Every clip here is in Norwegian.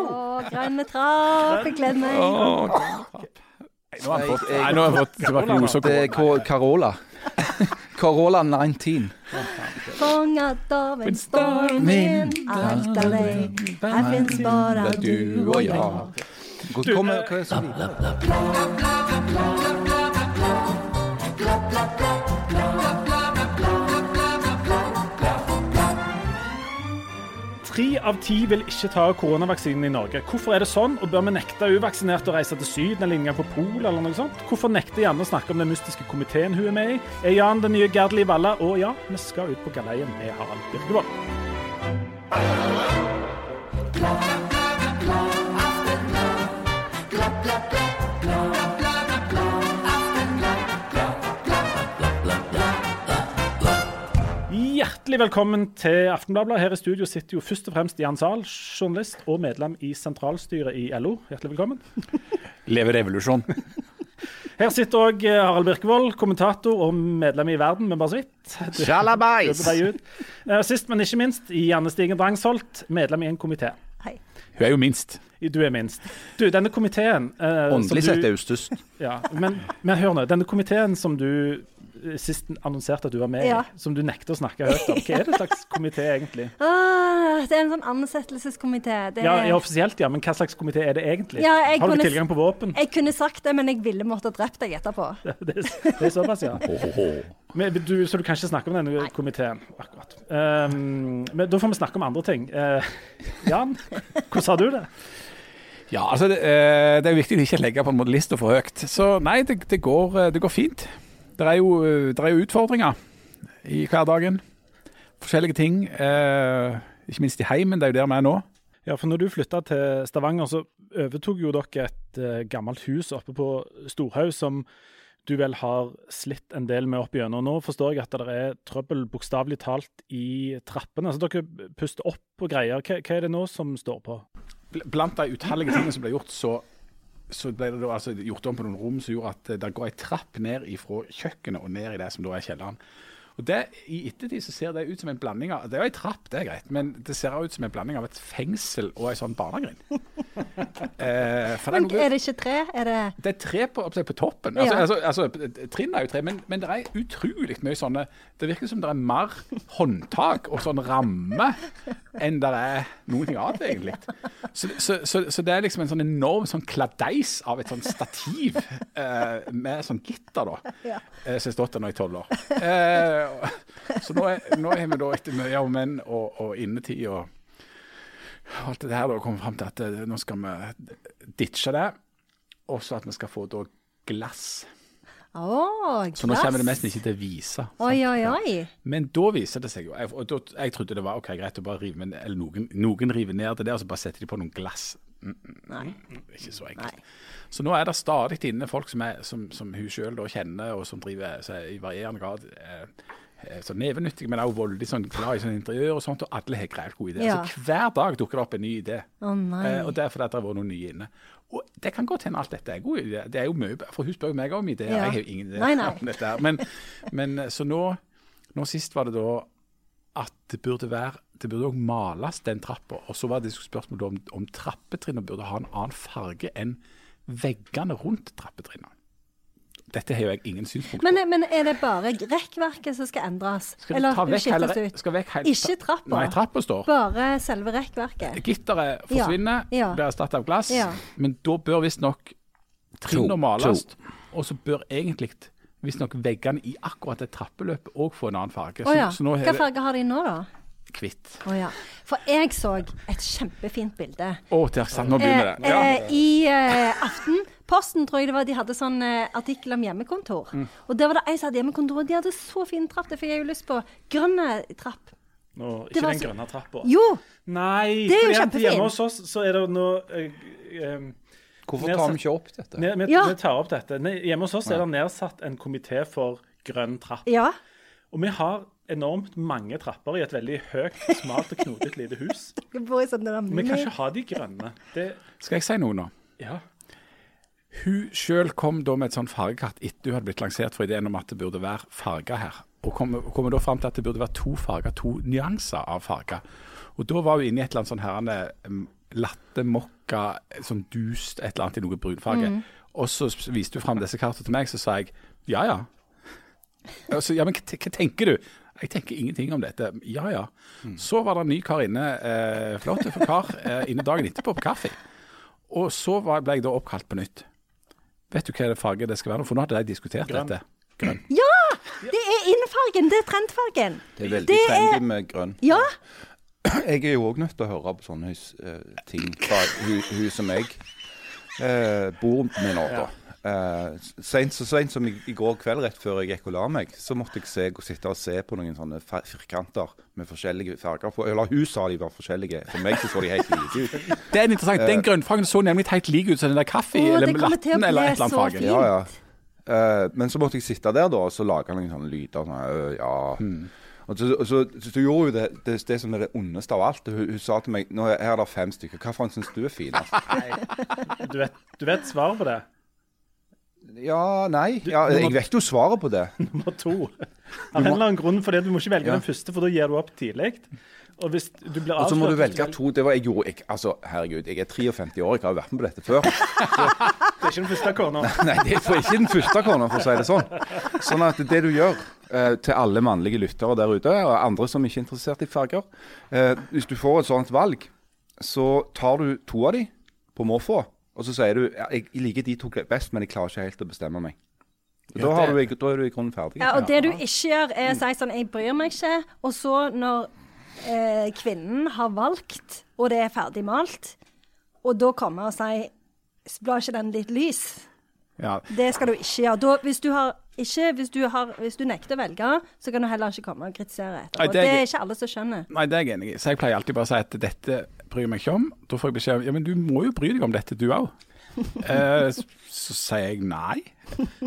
Å, grønne trapp, jeg gleder meg. Nå har han fått, nei, nå har jeg fått tuberkulose Det er Carola. Carola 19. Fanget av en stormvind, alt er lei. Her fins bare du og jeg. Hvordan kommer hva er det som Tre av ti vil ikke ta koronavaksinen i Norge. Hvorfor er det sånn, og bør vi nekte uvaksinerte å reise til Syden eller inngang på Pol eller noe sånt? Hvorfor nekter Janne å snakke om den mystiske komiteen hun er med i? Er Jan den nye Gerd Liv Valla? Og ja, vi skal ut på galeien med Harald Birkevold. Hjertelig velkommen til Aftenbladet. Her i studio sitter jo først og fremst Jan Zahl, journalist og medlem i sentralstyret i LO. Hjertelig velkommen. Lever revolusjon. Her sitter òg Harald Birkevold, kommentator og medlem i Verden, men bare så vidt. Sjalabais! Eh, Sist, men ikke minst, Janne Stigen Drangsholt, medlem i en komité. Hei. Hun er jo minst. Du er minst. Du, denne komiteen eh, Åndelig sett er hun størst. Ja, men, men hør nå. Denne komiteen som du eh, sist annonserte at du var med Ja. i, som du nekter å snakke høyt om, hva er det slags komité egentlig? Ah, det er en sånn ansettelseskomité. Det Ja, ja, Offisielt, ja, men hva slags komité er det egentlig? Ja, jeg Har du kunne- tilgang på våpen? Jeg kunne sagt det, men jeg ville måtte drept deg etterpå. Det er, det er såpass, ja. Men du, så du kan ikke snakke om denne komiteen? Akkurat. Um, men da får vi snakke om andre ting. Uh, Jan, hvordan har du det? Ja, altså det, eh, det er jo viktig å ikke legge på en måte lista for høyt. Så nei, det, det, går, eh, det går fint. Det er, jo, eh, det er jo utfordringer i hverdagen. Forskjellige ting. Eh, ikke minst i heimen, det er jo der vi er nå. Ja, for når du flytta til Stavanger, så overtok jo dere et eh, gammelt hus oppe på Storhaug som du vel har slitt en del med opp igjennom. Nå forstår jeg at det er trøbbel bokstavelig talt i trappene. Så dere puster opp og greier. Hva, hva er det nå som står på? Blant de utallige tingene som ble gjort, så, så ble det da altså gjort om på noen rom som gjorde at eh, det går ei trapp ned fra kjøkkenet og ned i det som da er kjelleren. Og det, I ettertid så ser det ut som en blanding av Det er jo ei trapp, det er greit, men det ser ut som en blanding av et fengsel og ei sånn barnegrind. eh, det er Men er det ikke tre? Er det det er tre på, på toppen. Altså, Ja. altså, altså, Trinn er jo tre, men, men det er utrolig mye sånne Det virker som det er mer håndtak og sånn ramme enn det er noen ting annet, egentlig. Så, så, så, så det er liksom en sånn enorm sånn kladeis av et sånn stativ eh, med sånn gitter, da. Ja. Eh, som har stått der nå i tolv år. Eh, så nå er, nå er vi da etter mye om menn og, og innetid og alt det her da kommet fram til at eh, nå skal vi ditche det. Og så at vi skal få da glass. Å, Så nå kommer det glass. nesten ikke til å vise. Oi, oi, oi. Men da viser det seg jo jeg, da, jeg trodde det var ok, greit å bare rive men- Eller noen, noen river ned det der, og så bare setter de på noen glass. Mm, mm, Nei. mm, er ikke så enkelt. Nei. Så nå er det stadig inne folk som, er, som, som hun sjøl kjenner, og som driver så i varierende grad eh, så nevenyttig, men også voldelig sånn, glad i sånn interiør og sånt, og alle har greit gode ideer. Ja. Så hver dag dukker det opp en ny idé. Oh. Eh, og derfor er at det har vært noen nye inne. Og det kan godt hende alt dette er gode ideer. Det er jo mye, for hun spør jo meg om ideer. Ja. Jeg har jo ingen ideer om dette her. Men, men eh, så nå, nå sist var det da at det burde være det burde også males, den trappa. Og så var det spørsmålet om, om trappetrinnene burde ha en annen farge enn veggene rundt trappetrinnene. Dette har jo jeg ingen synspunkt på. Men, men er det bare rekkverket som skal endres? Skal Eller vekk skiftes ut? skal vekk hele, Ikke trappa. Nei, trappa står. Bare selve rekkverket? Gitteret forsvinner, Ja. blir erstattet av glass. Ja. Men da bør visstnok trinnet To. males. Og så bør egentlig visstnok veggene i akkurat det trappeløpet òg få en annen farge. Ja. Så, så nå Hva det farge har de nå, da? Kvitt. Oh, ja. For jeg så et kjempefint bilde. Å, der sant, nå begynner det. Eh, Ja. eh, I eh, Aftenposten tror jeg det var de hadde sånn eh, artikkel om hjemmekontor. Mm. Og der var det ei som hadde hjemmekontor, og de hadde så fin trapp. Det fikk jeg jo lyst på. Grønne trapp. Nå, ikke den så- grønne trappa. Jo! Nei, Det er jo kjempefint. hjemme hos oss så er det nå eh, eh, Hvorfor tar vi ikke opp dette? ned- vi, Ja. vi tar opp dette. Ne- Hjemme hos oss er det nedsatt en komité for grønn trapp. Ja. Og vi har enormt mange trapper i et veldig høyt, smalt og knotete lite hus. Jeg bor i sånn Vi kan ikke ha de grønne. Det, Skal jeg si noe nå? ja. Hun sjøl kom da med et sånt fargekart etter hun hadde blitt lansert for ideen om at det burde være farger her. Og kom, kom da fram til at det burde være to farger, to nyanser av farger. Og da var hun inne i et eller annet sånn herrende, um, latte mokka, sånn dust, et eller annet i noe brunfarge. Og så viste hun fram disse kartene til meg, så sa jeg ja ja. Og så, ja, men hva, tenker du? Jeg tenker ingenting om dette. Ja ja. Så var det en ny kar inne, eh, flott kar, eh, inne dagen etterpå på kaffe. Og så var, ble jeg da oppkalt på nytt. Vet du hva farge det skal være? For nå hadde de diskutert Grønn. dette. Grønn. Det er innfargen. Det er trendfargen. Det er veldig Det er- med grønn. Ja. Jeg er jo òg nødt til å høre på sånne hus, uh, ting fra hun, som jeg uh, bor med nå, da. Eh, sent, så seint som i, i går kveld, rett før jeg gikk og la meg, så måtte jeg se, sitte og se på noen sånne firkanter med forskjellige farger på. Eller hun sa de var forskjellige. For meg så så de helt like ut. Det er interessant. Den grønnfargen så nemlig helt lik ut som den der kaffe oh, eller latten eller et eller annet farge. Ja, ja. Uh, men så måtte jeg sitte der da, og så lage noen sånne lyder. Sånn, øh, ja. Hmm. Og så, og så, så, gjorde hun det, det, det som er det ondeste av alt. Hun, hun sa til meg nå er her er det fem stykker. Hvilken syns du er finest? Du vet, du vet svaret på det? Ja, nei. Ja, jeg vet jo svaret på det. Nummer to. Av en eller annen grunn, for det, du må ikke velge Ja. den første, for da gir du opp tidlig. Og hvis du blir Og så må du velge to. Det var jeg gjorde. Jeg, altså, herregud, jeg er 53 år, jeg har jo vært med på dette før. Det er ikke den første kona. Nei, det er ikke den første kona, for å si det sånn. Sånn at det du gjør eh, til alle mannlige lyttere der ute, og andre som ikke er interessert i farger eh, Hvis du får et sånt valg, så tar du to av de på måfå, og så sier du ja, jeg liker de to best, men jeg klarer ikke helt å bestemme meg. Da, Ja, har du, da er du i grunnen ferdig. Ja, og det du ikke gjør, er å si sånn 'jeg bryr meg ikke', og så når eh, kvinnen har valgt, og det er ferdig malt, og da kommer og sier 'blar ikke den litt lys'? Ja. Det skal du ikke gjøre. Da, hvis, du har, ikke, hvis, du har, hvis du nekter å velge, så kan du heller ikke komme og kritisere etterpå. Nei, det er det er ikke alle som skjønner. Nei, det er jeg enig i. Så jeg pleier alltid bare å si at dette bryr jeg meg ikke om. Da får jeg beskjed om ja, men du må jo bry deg om dette, du òg. Eh, så, så sier jeg nei.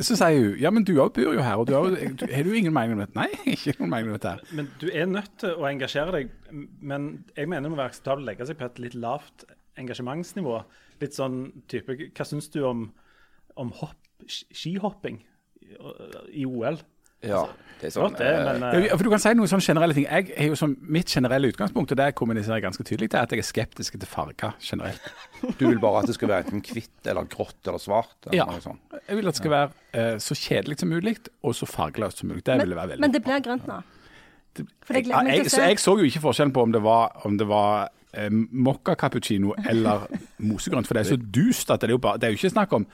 Så sier hun ja, men du òg bor jo her, og du har har du ingen mening om dette? Nei, ikke noen mening om dette. her. Men du er nødt til å engasjere deg. Men jeg mener det må være akseptabelt å legge seg på et litt lavt engasjementsnivå. Litt sånn type Hva syns du om, om hopp, skihopping i OL? Ja, det er sånn, det, men eh, Ja, for du kan si noen sånne generelle ting. Jeg er jo som Mitt generelle utgangspunkt, og det kommuniserer jeg ganske tydelig til, at jeg er skeptisk til farger generelt. Du vil bare at det skal være enten hvitt eller grått eller svart? Eller Ja. noe sånt. Jeg vil at det skal være eh, så kjedelig som mulig, og så fargeløst som mulig. Det ville være veldig Men det blir grønt nå. For gleder meg jeg, til å så se. jeg så jo ikke forskjellen på om det var, om det var eh, mokka cappuccino eller mosegrønt, for det er så dust at det er jo bare Det er jo ikke snakk om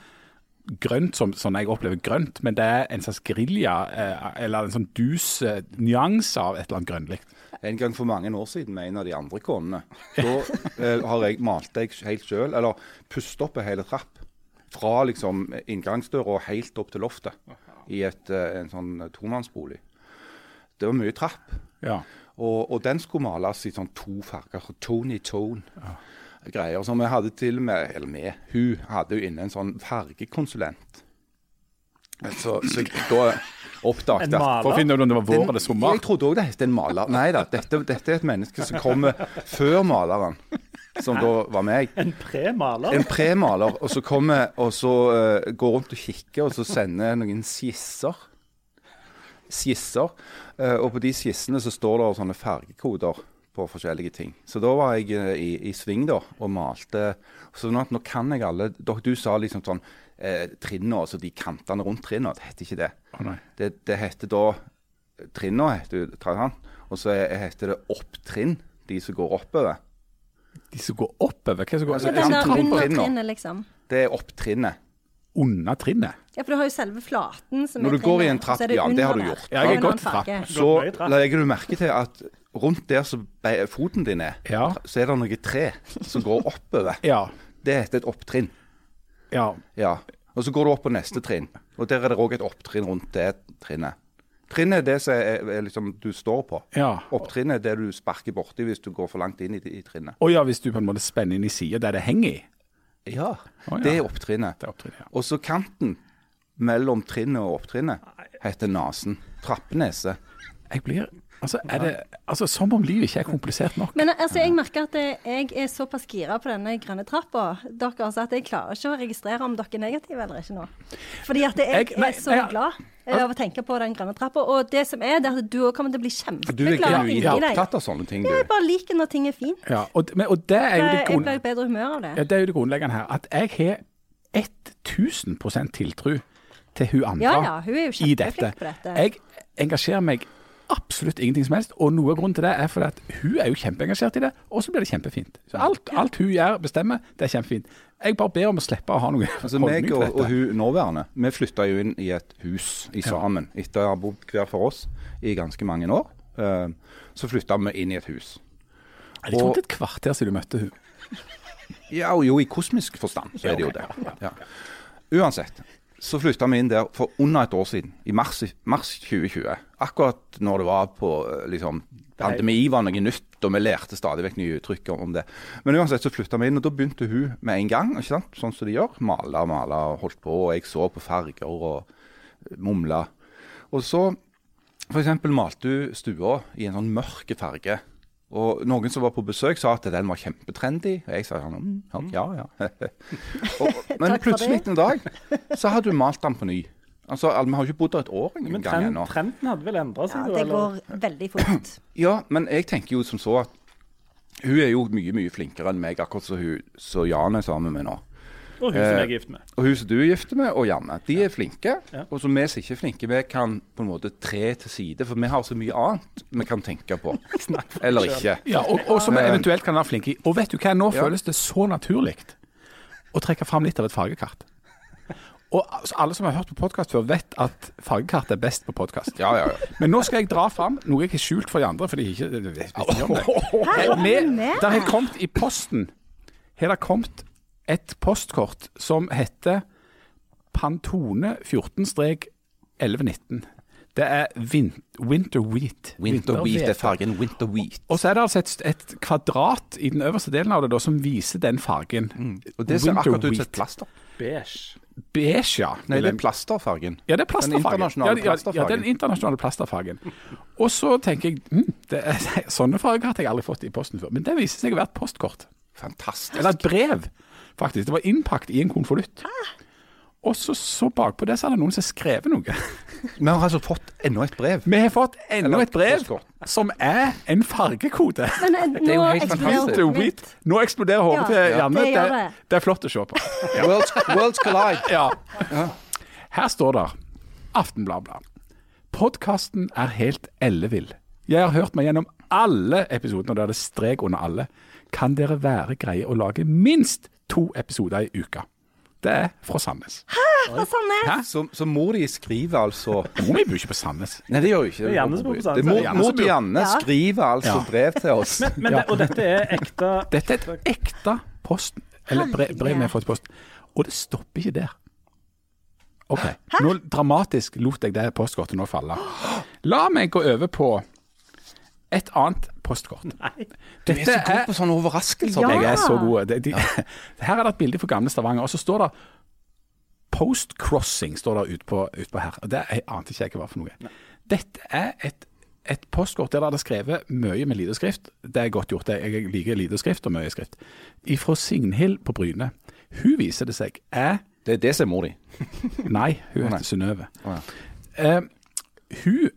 grønt som sånn jeg opplever grønt, men det er en slags gerilja, eh, eller en sånn dus eh, nyanse av et eller annet grønnlig. En gang for mange år siden med en av de andre konene, da eh, har jeg malt deg helt sjøl, eller pustet opp en hel trapp. Fra liksom inngangsdøra og helt opp til loftet i et, eh, en sånn tomannsbolig. Det var mye trapp. Ja. Og, og den skulle males i sånn to farger. Tony tone. Greier som vi hadde til og med Eller vi. Hun hadde jo inne en sånn fargekonsulent. Så, så da oppdaget jeg? For å finne ut om det var vår eller sommer. jeg trodde òg det het en maler. Nei da, dette, dette er et menneske som kommer før maleren, som da var meg. en premaler? En premaler, og så kommer og så uh, går rundt og kikker, og så sender noen skisser. Skisser. Uh, og på de skissene så står det sånne fargekoder på forskjellige ting. Så da var jeg eh, i, i sving da, og malte. Sånn at nå kan jeg alle Du sa liksom sånn eh, trinnene, altså de kantene rundt trinnene. Det heter ikke det. Oh, nei. Det, det heter da Trinnene heter du Trahan, og så er- heter det opptrinn, de som går oppover. De som går oppover? Hva er det som går Altså, ja, under trinnet, liksom. Det er opptrinnet. under trinnet? Ja, for du har jo selve flaten som Når er du går i en trapp, det ja, det har du gjort. Ja, jeg har gått trapp. Så legger du merke til at rundt der som foten din er, Ja. så er det noe tre som går oppover. Ja. Det heter et opptrinn. ja. Ja. Og så går du opp på neste trinn, og der er det òg et opptrinn rundt det trinnet. Trinnet er det som er, er liksom du står på. ja. Opptrinnet er det du sparker borti hvis du går for langt inn i, i trinnet. Og ja, hvis du på en måte spenner inn i sida der det henger i. Ja, Å, ja. det er opptrinnet. Det er opptrinnet, ja. Og så kanten mellom trinnet og opptrinnet heter nasen. Trappenese. Jeg blir Altså, er det altså, Som om livet ikke er komplisert nok. Men altså, jeg merker at eh, jeg er såpass gira på denne grønne trappa deres at jeg klarer ikke å registrere om dere er negative eller ikke nå. Fordi at jeg, Jeg- nei, er så jeg- glad av å tenke på den grønne trappa. Og det som er, det er at du òg kommer til å bli Du kjempeglad inni deg. Du er opptatt av sånne ting, du. Jeg bare liker når ting er fint. Ja, og, men, og det er jo det Jeg blir i bedre humør av det. Ja, det er jo det grunnleggende her. At jeg har 1000 tiltro til hun andre Ja, ja, hun er jo i dette. på dette. Jeg engasjerer meg absolutt ingenting som helst, og noe av grunnen til det er fordi at hun er jo kjempeengasjert i det, og så blir det kjempefint. Så alt, alt hun gjør, bestemmer, det er kjempefint. Jeg bare ber om å slippe å ha noe Altså, meg og, og hun nåværende, vi flytta jo inn i et hus i sammen etter å ha bodd hver for oss i ganske mange år. Eh, så flytta vi inn i et hus. Jeg trodde et kvarter siden du møtte hun. Ja, og jo, i kosmisk forstand så er det jo det. Ja. Uansett, så flytta vi inn der for under et år siden, i mars, mars 2020. Akkurat når det var på eh, liksom Pandemi var noe nytt, og vi lærte stadig vekk nye uttrykk om det. Men uansett så flytta vi inn, og da begynte hun med en gang, ikke sant? sånn som de gjør. Male og male og holdt på, og jeg så på farger og mumla. Og så f.eks. malte hun stua i en sånn mørk farge. Og noen som var på besøk sa at den var kjempetrendy. Og jeg sa sånn, mm, ja, ja. ja. og, men plutselig en dag så hadde hun malt den på ny. Altså, Vi har jo ikke bodd der et år Men engang trend, ennå. trenden hadde vel endra seg? Ja, det eller? går veldig fort. Ja, men jeg tenker jo som så at hun er jo mye mye flinkere enn meg, akkurat som hun så Jan er sammen med nå. Og hun som Eh, jeg er gift med. Og hun som du er gift med, og Janne, de er flinke. Ja. Og som vi som ikke er flinke, vi kan på en måte tre til side, for vi har så mye annet vi kan tenke på. Eller ikke. Ja, og, og som vi eventuelt kan være flinke i. Og vet du hva, nå Ja. føles det så naturlig å trekke fram litt av et fargekart. Og altså, alle som har hørt på podkast før, vet at fargekart er best på podkast. Ja, ja, ja. Men nå skal jeg dra fram noe jeg har skjult for de andre, for de ikke vet ikke om det. Med, der har kommet i posten Her har kommet et postkort som heter Pantone 14-1119. Det er vin Winter Wheat. Winter wheat er fargen winter wheat. Og så er det altså et, et kvadrat i den øverste delen av det da, som viser den fargen. Og det ser Winter akkurat ut som et plaster. Beige. Beige, ja. Nei, det er plasterfargen. Ja, det er plasterfargen. Den internasjonale ja, ja, Ja, plasterfargen. den internasjonale plasterfargen. Og så tenker jeg hm, det er, sånne farger har jeg aldri fått i posten før. Men det viser seg å være et postkort. Fantastisk. Eller et brev, faktisk. Det var innpakket i en konvolutt. Og så, så bakpå det så er det noen som har skrevet noe. Vi har altså fått enda et brev. Vi har fått enda et brev som er en fargekode. Men eh, er jo nå helt eksploderer fantastisk. Hodet mitt. Nå eksploderer hodet Ja, til Janne. det Det, det. det er flott å se på. Worlds, worlds collide. Ja. Her står det Aftenbladet. Podkasten er helt ellevill. Jeg har hørt meg gjennom alle episodene, og det er det strek under alle. Kan dere være greie å lage minst to episoder i uka? Det er fra Sandnes. Fra Sandnes. Hæ? Så, så mor di skriver altså Mor mi bor ikke på Sandnes. Nei, det gjør jo ikke Det Janne som bor på Sandnes. mor, Det er Janne mor til Janne Ja. skriver altså Ja. brev til oss. Men det, og dette er ekte Dette er et ekte post, eller brev, brev vi har fått i post. Og det stopper ikke der. OK. Nå dramatisk lot jeg det postkortet nå falle. La meg gå over på et annet postkort. Du er så god på sånne overraskelser. Ja. Jeg er så god. Det, de, her er det et bilde fra gamle Stavanger, og så står det Post-crossing står det utpå ut på her. og Det jeg ante ikke jeg hva for noe. Dette er et, et postkort der det er skrevet mye med lite skrift. Det er godt gjort. Jeg liker lite skrift og mye skrift. Ifra Signhild på Bryne. Hun viser det seg er Det er det som er mor di. Nei, hun nei. heter Synnøve. Oh, ja. uh, hun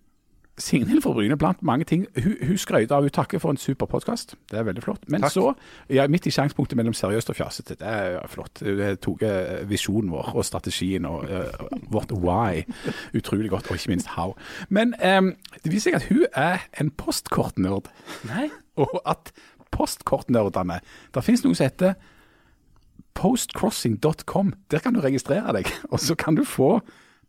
Signhild fra Bryne, blant mange ting. Hun, hun skrøt av Hun takker for en super podkast. Det er veldig flott. Men Takk. så, ja, midt i sjanspunktet mellom seriøst og fjasete, det er flott. Hun tok eh, visjonen vår og strategien og uh, vårt why utrolig godt, og ikke minst how. Men um, det viser seg at hun er en postkortnerd. Nei. Og at postkortnerdene Det finnes noe som heter postcrossing.com. Der kan du registrere deg, og så kan du få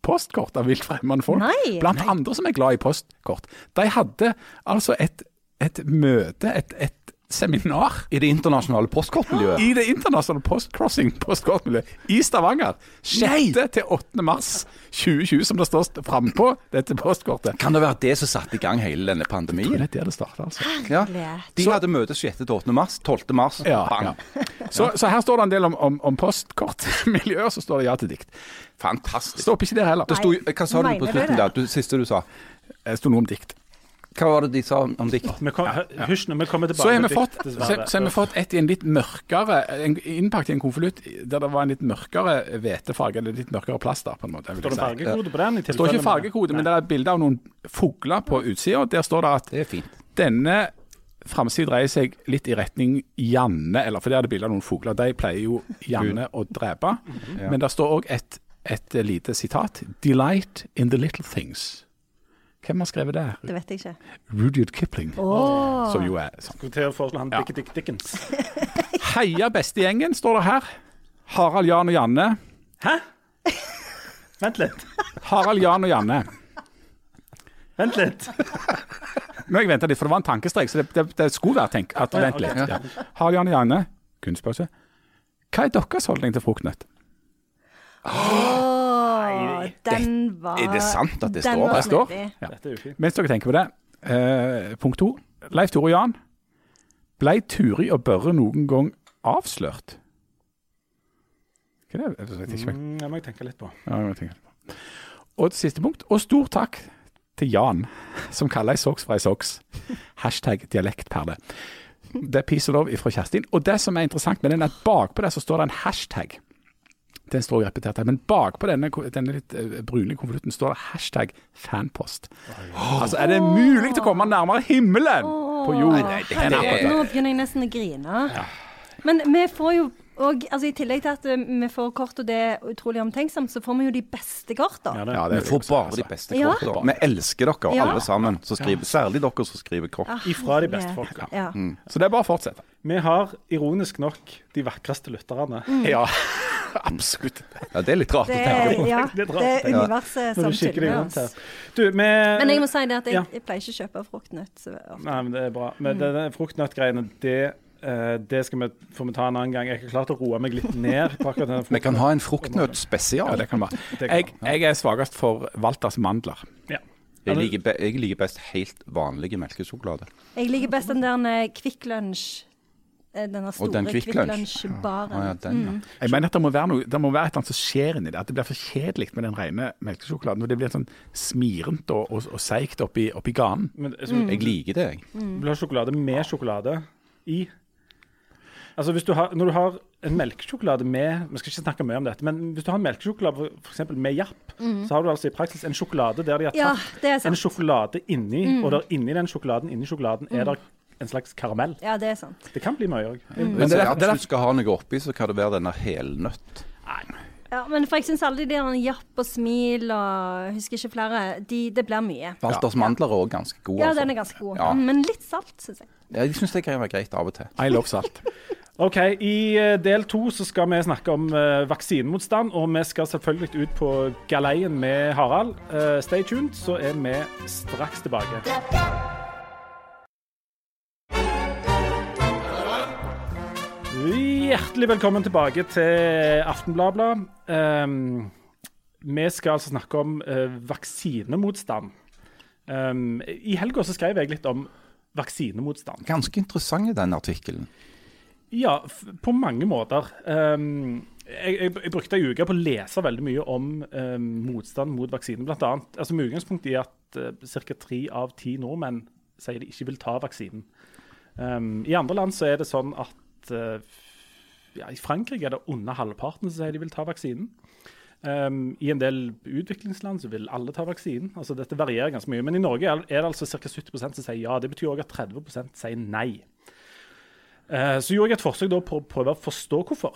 postkort av vilt fremmede folk. Nei. Blant andre som er glad i postkort. De hadde altså et, et møte, et, et seminar, I det internasjonale postkortmiljøet. i det internasjonale postcrossing postkortmiljøet i Stavanger. 6. til 8. mars 2020, som det står frampå dette postkortet. Kan det være det som satte i gang hele denne pandemien? Det er der det starta, altså. Ja. De hadde møte 6. til 8. mars. 12. mars, Ja, bang. ja. Så, så her står det en del om, om, om postkortmiljøet, så står det ja til dikt. Fantastisk. Stopper ikke der heller. Det sto, hva sa du på slutten der? Du, siste du sa? Det sto noe om dikt. Hva var det de sa om dikt? Vi kom, Hysj nå, vi kommer tilbake Så har vi fått, dikt, så, så vi fått et i en litt mørkere en, Innpakket i en konvolutt der det var en litt mørkere hvetefarge, eller litt mørkere plaster, på en måte. vil Står det fargekode på den? i Det står ikke fargekode, men det er et bilde av noen fugler på utsida. Der står det at Det er fint. denne framsida dreier seg litt i retning Janne, eller for der er det bilde av noen fugler. De pleier jo Janne å drepe. Ja. Men det står òg et, et lite sitat. 'Delight in the little things'. Hvem har skrevet det? Det vet jeg ikke. Rudyard Kipling. Oh. Som jo er sånn. Skulle til å foreslå han Ja. Dick Dick Dickens. Heia bestegjengen, står det her. Harald, Jan og Janne. Hæ? Vent litt. Harald, Jan og Janne. Vent litt. Nå har jeg venta litt, for det var en tankestrek, så det, det, det skulle være tenk at Vent litt. Ja. Harald, Jan og Janne. Kunstpause. Hva er deres holdning til fruktnøtt? Åh, den var er det sant at det står? Det står. Ja. Mens dere tenker på det. Eh, punkt to. Leif Tore og Jan. Blei Turi og Børre noen gang avslørt? Hva er det? Jeg vet ikke. Mm, det må jeg tenke litt på. Ja, jeg tenker på. Og siste punkt. Og stor takk til Jan, som kaller ei soks for ei soks. Hashtag dialektperle. Det er peace and love fra Kjerstin. Og det som er interessant med den, er at bakpå der så står det en hashtag. Den en stor repetert her, men bakpå denne, denne litt brunlige brune konvolutten står det hashtag fanpost. Altså, er det mulig til å komme nærmere himmelen på jord? Nei, det- herregud, det er- Nå begynner jeg nesten å grine. Men vi får jo og, altså, I tillegg til at uh, vi får kort, og det er utrolig omtenksomt, så får vi jo de beste kortene. Ja, det. Ja, Vi det får bare de altså. beste Ja. kortene. Vi elsker dere Ja. alle sammen, skriver, særlig dere som skriver kort. Ah, Ifra de beste folka. Ja. Så det er bare å fortsette. Vi har ironisk nok de vakreste lytterne. Ja, absolutt. Ja, det er litt rart Det, å tenke på. ja, det er universet som tuller med. Du, vi Men jeg må si det at jeg, Ja. jeg pleier ikke å kjøpe fruktnøtt. Nei, men det er bra. Men mm. fruktnøttgreiene, det, eh, det skal vi, får vi ta en annen gang. Jeg har klart å roe meg litt ned på akkurat denne Vi kan ha en fruktnøtt-spesial. Ja, det kan være. Det kan Jeg, jeg er svakest for Walters mandler. Ja. Jeg liker, be jeg liker best helt vanlige melkesjokolade. Jeg liker best den der Kvikk Lunsj. eh, Denne store den Kvikk Kvikk Lunsj? Lunsj-baren. Ja, den, ja. Jeg mener at det må være noe, det må være et eller annet som skjer inni det. At det blir for kjedelig med den rene melkesjokoladen. Og det blir sånn smirent og, og, og seigt oppi, oppi ganen. Men, så, Jeg liker det, jeg. Mm. Vil ha sjokolade med sjokolade i? Altså hvis du har, Når du har en melkesjokolade med Vi skal ikke snakke mye om dette, men hvis du har en melkesjokolade for, for med Japp, så har du altså i praksis en sjokolade der de har tatt Ja, en sjokolade inni, Mm. og der inni den sjokoladen inni sjokoladen er det en slags karamell. Ja, det er sant. Det kan bli mye òg. Mm. Men det er- det det er- hvis du skal ha noe oppi, så kan det være denne helnøtt. Ja, men for jeg syns alle de der Japp og Smil og husker ikke flere, de, det blir mye. Walters mandler er òg ganske gode. Ja, altså. den er ganske god. Ja. Mm, Men litt salt, syns jeg. Ja, jeg syns det kan være greit av og til. I love salt. OK, i eh, del to så skal vi snakke om eh, vaksinemotstand, og vi skal selvfølgelig ut på galeien med Harald. Eh, stay tuned, så er vi straks tilbake. Hjertelig velkommen tilbake til Aftenbladet. Um, vi skal altså snakke om uh, vaksinemotstand. Um, I helga skrev jeg litt om vaksinemotstand. Ganske interessant i den artikkelen. Ja, på mange måter. Um, jeg, jeg, jeg brukte ei uke på å lese veldig mye om um, motstand mot vaksinen, annet. Altså med utgangspunkt i at uh, ca. tre av ti nordmenn sier de ikke vil ta vaksinen. Um, I andre land så er det sånn at uh, ja, I Frankrike er det under halvparten som sier de vil ta vaksinen. Um, I en del utviklingsland så vil alle ta vaksinen. Altså Dette varierer ganske mye. Men i Norge er det altså ca. 70% som sier ja. Det betyr òg at 30% sier nei. Eh, Så gjorde jeg et forsøk da på å prøve å forstå hvorfor.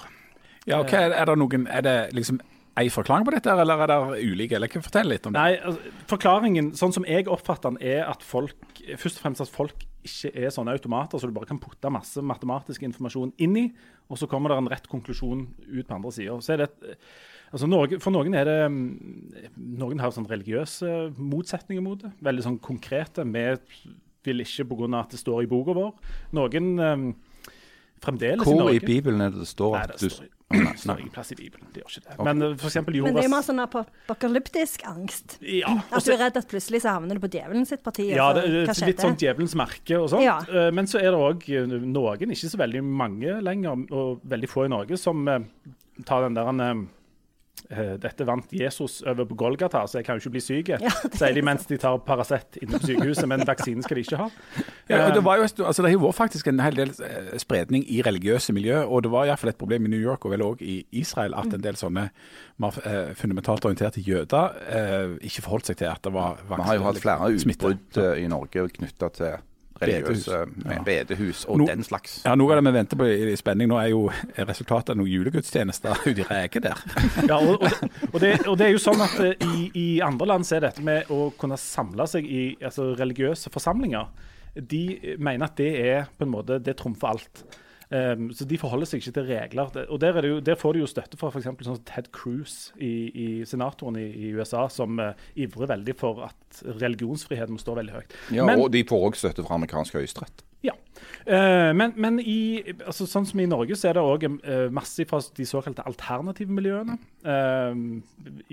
Ja, ok, Er det noen, er det liksom ei forklaring på dette, eller er det ulike? Eller kan fortelle litt om det. Nei, altså, Forklaringen, sånn som jeg oppfatter den, er at folk først og fremst at folk ikke er sånne automater så du bare kan putte masse matematisk informasjon inn i, og så kommer det en rett konklusjon ut på andre sida. Så det et- Altså, for noen er det Noen har sånn religiøse motsetninger mot det. Veldig sånn konkrete. Vi vil ikke pga. at det står i boka vår. Noen fremdeles i Norge. Hvor i Bibelen er det det står at du nei, det står ingen plass i Bibelen. Det gjør ikke det. Okay. Men uh, for eksempel Men det er jo mer sånn apokalyptisk angst. ja, At du er redd at plutselig så havner du på djevelen sitt parti. ja, det er hva litt sånn djevelens merke og sånt. Ja. Uh, Men så er det òg noen, ikke så veldig mange lenger, og veldig få i Norge, som tar den der eh, dette vant Jesus over på Golgata, så jeg kan jo ikke bli syk, Ja, sier de mens de tar Paracet inne på sykehuset. Men vaksinen skal de ikke ha. Ja, og det, var jo, altså, det har vært faktisk en hel del eh, spredning i religiøse miljø, og det var iallfall et problem i New York og vel òg i Israel at en del sånne eh, fundamentalt orienterte jøder eh, ikke forholdt seg til at det var Vi har jo hatt flere utbrudd eh, i Norge knytta til religiøse med bedehus og Nå- den slags. Ja, Noe av det vi venter på i spenning nå, er jo resultatet av noen julegudstjenester ute i Reke der. Ja, og, og, og, det, og det er jo sånn at eh, i, i andre land så er dette med å kunne samle seg i altså, religiøse forsamlinger De mener at det er på en måte, det trumfer alt. Um, så de forholder seg ikke til regler. Og der, er det jo, der får de jo støtte fra f.eks. sånn Ted Cruz, i, i senatoren i, i USA, som uh, ivrer veldig for at religionsfriheten må stå veldig høyt. Ja, Men- og de får òg støtte fra amerikansk høyesterett. Ja. Uh, men, men i, altså, sånn som i Norge så er det òg masse fra de såkalte alternative miljøene. Uh,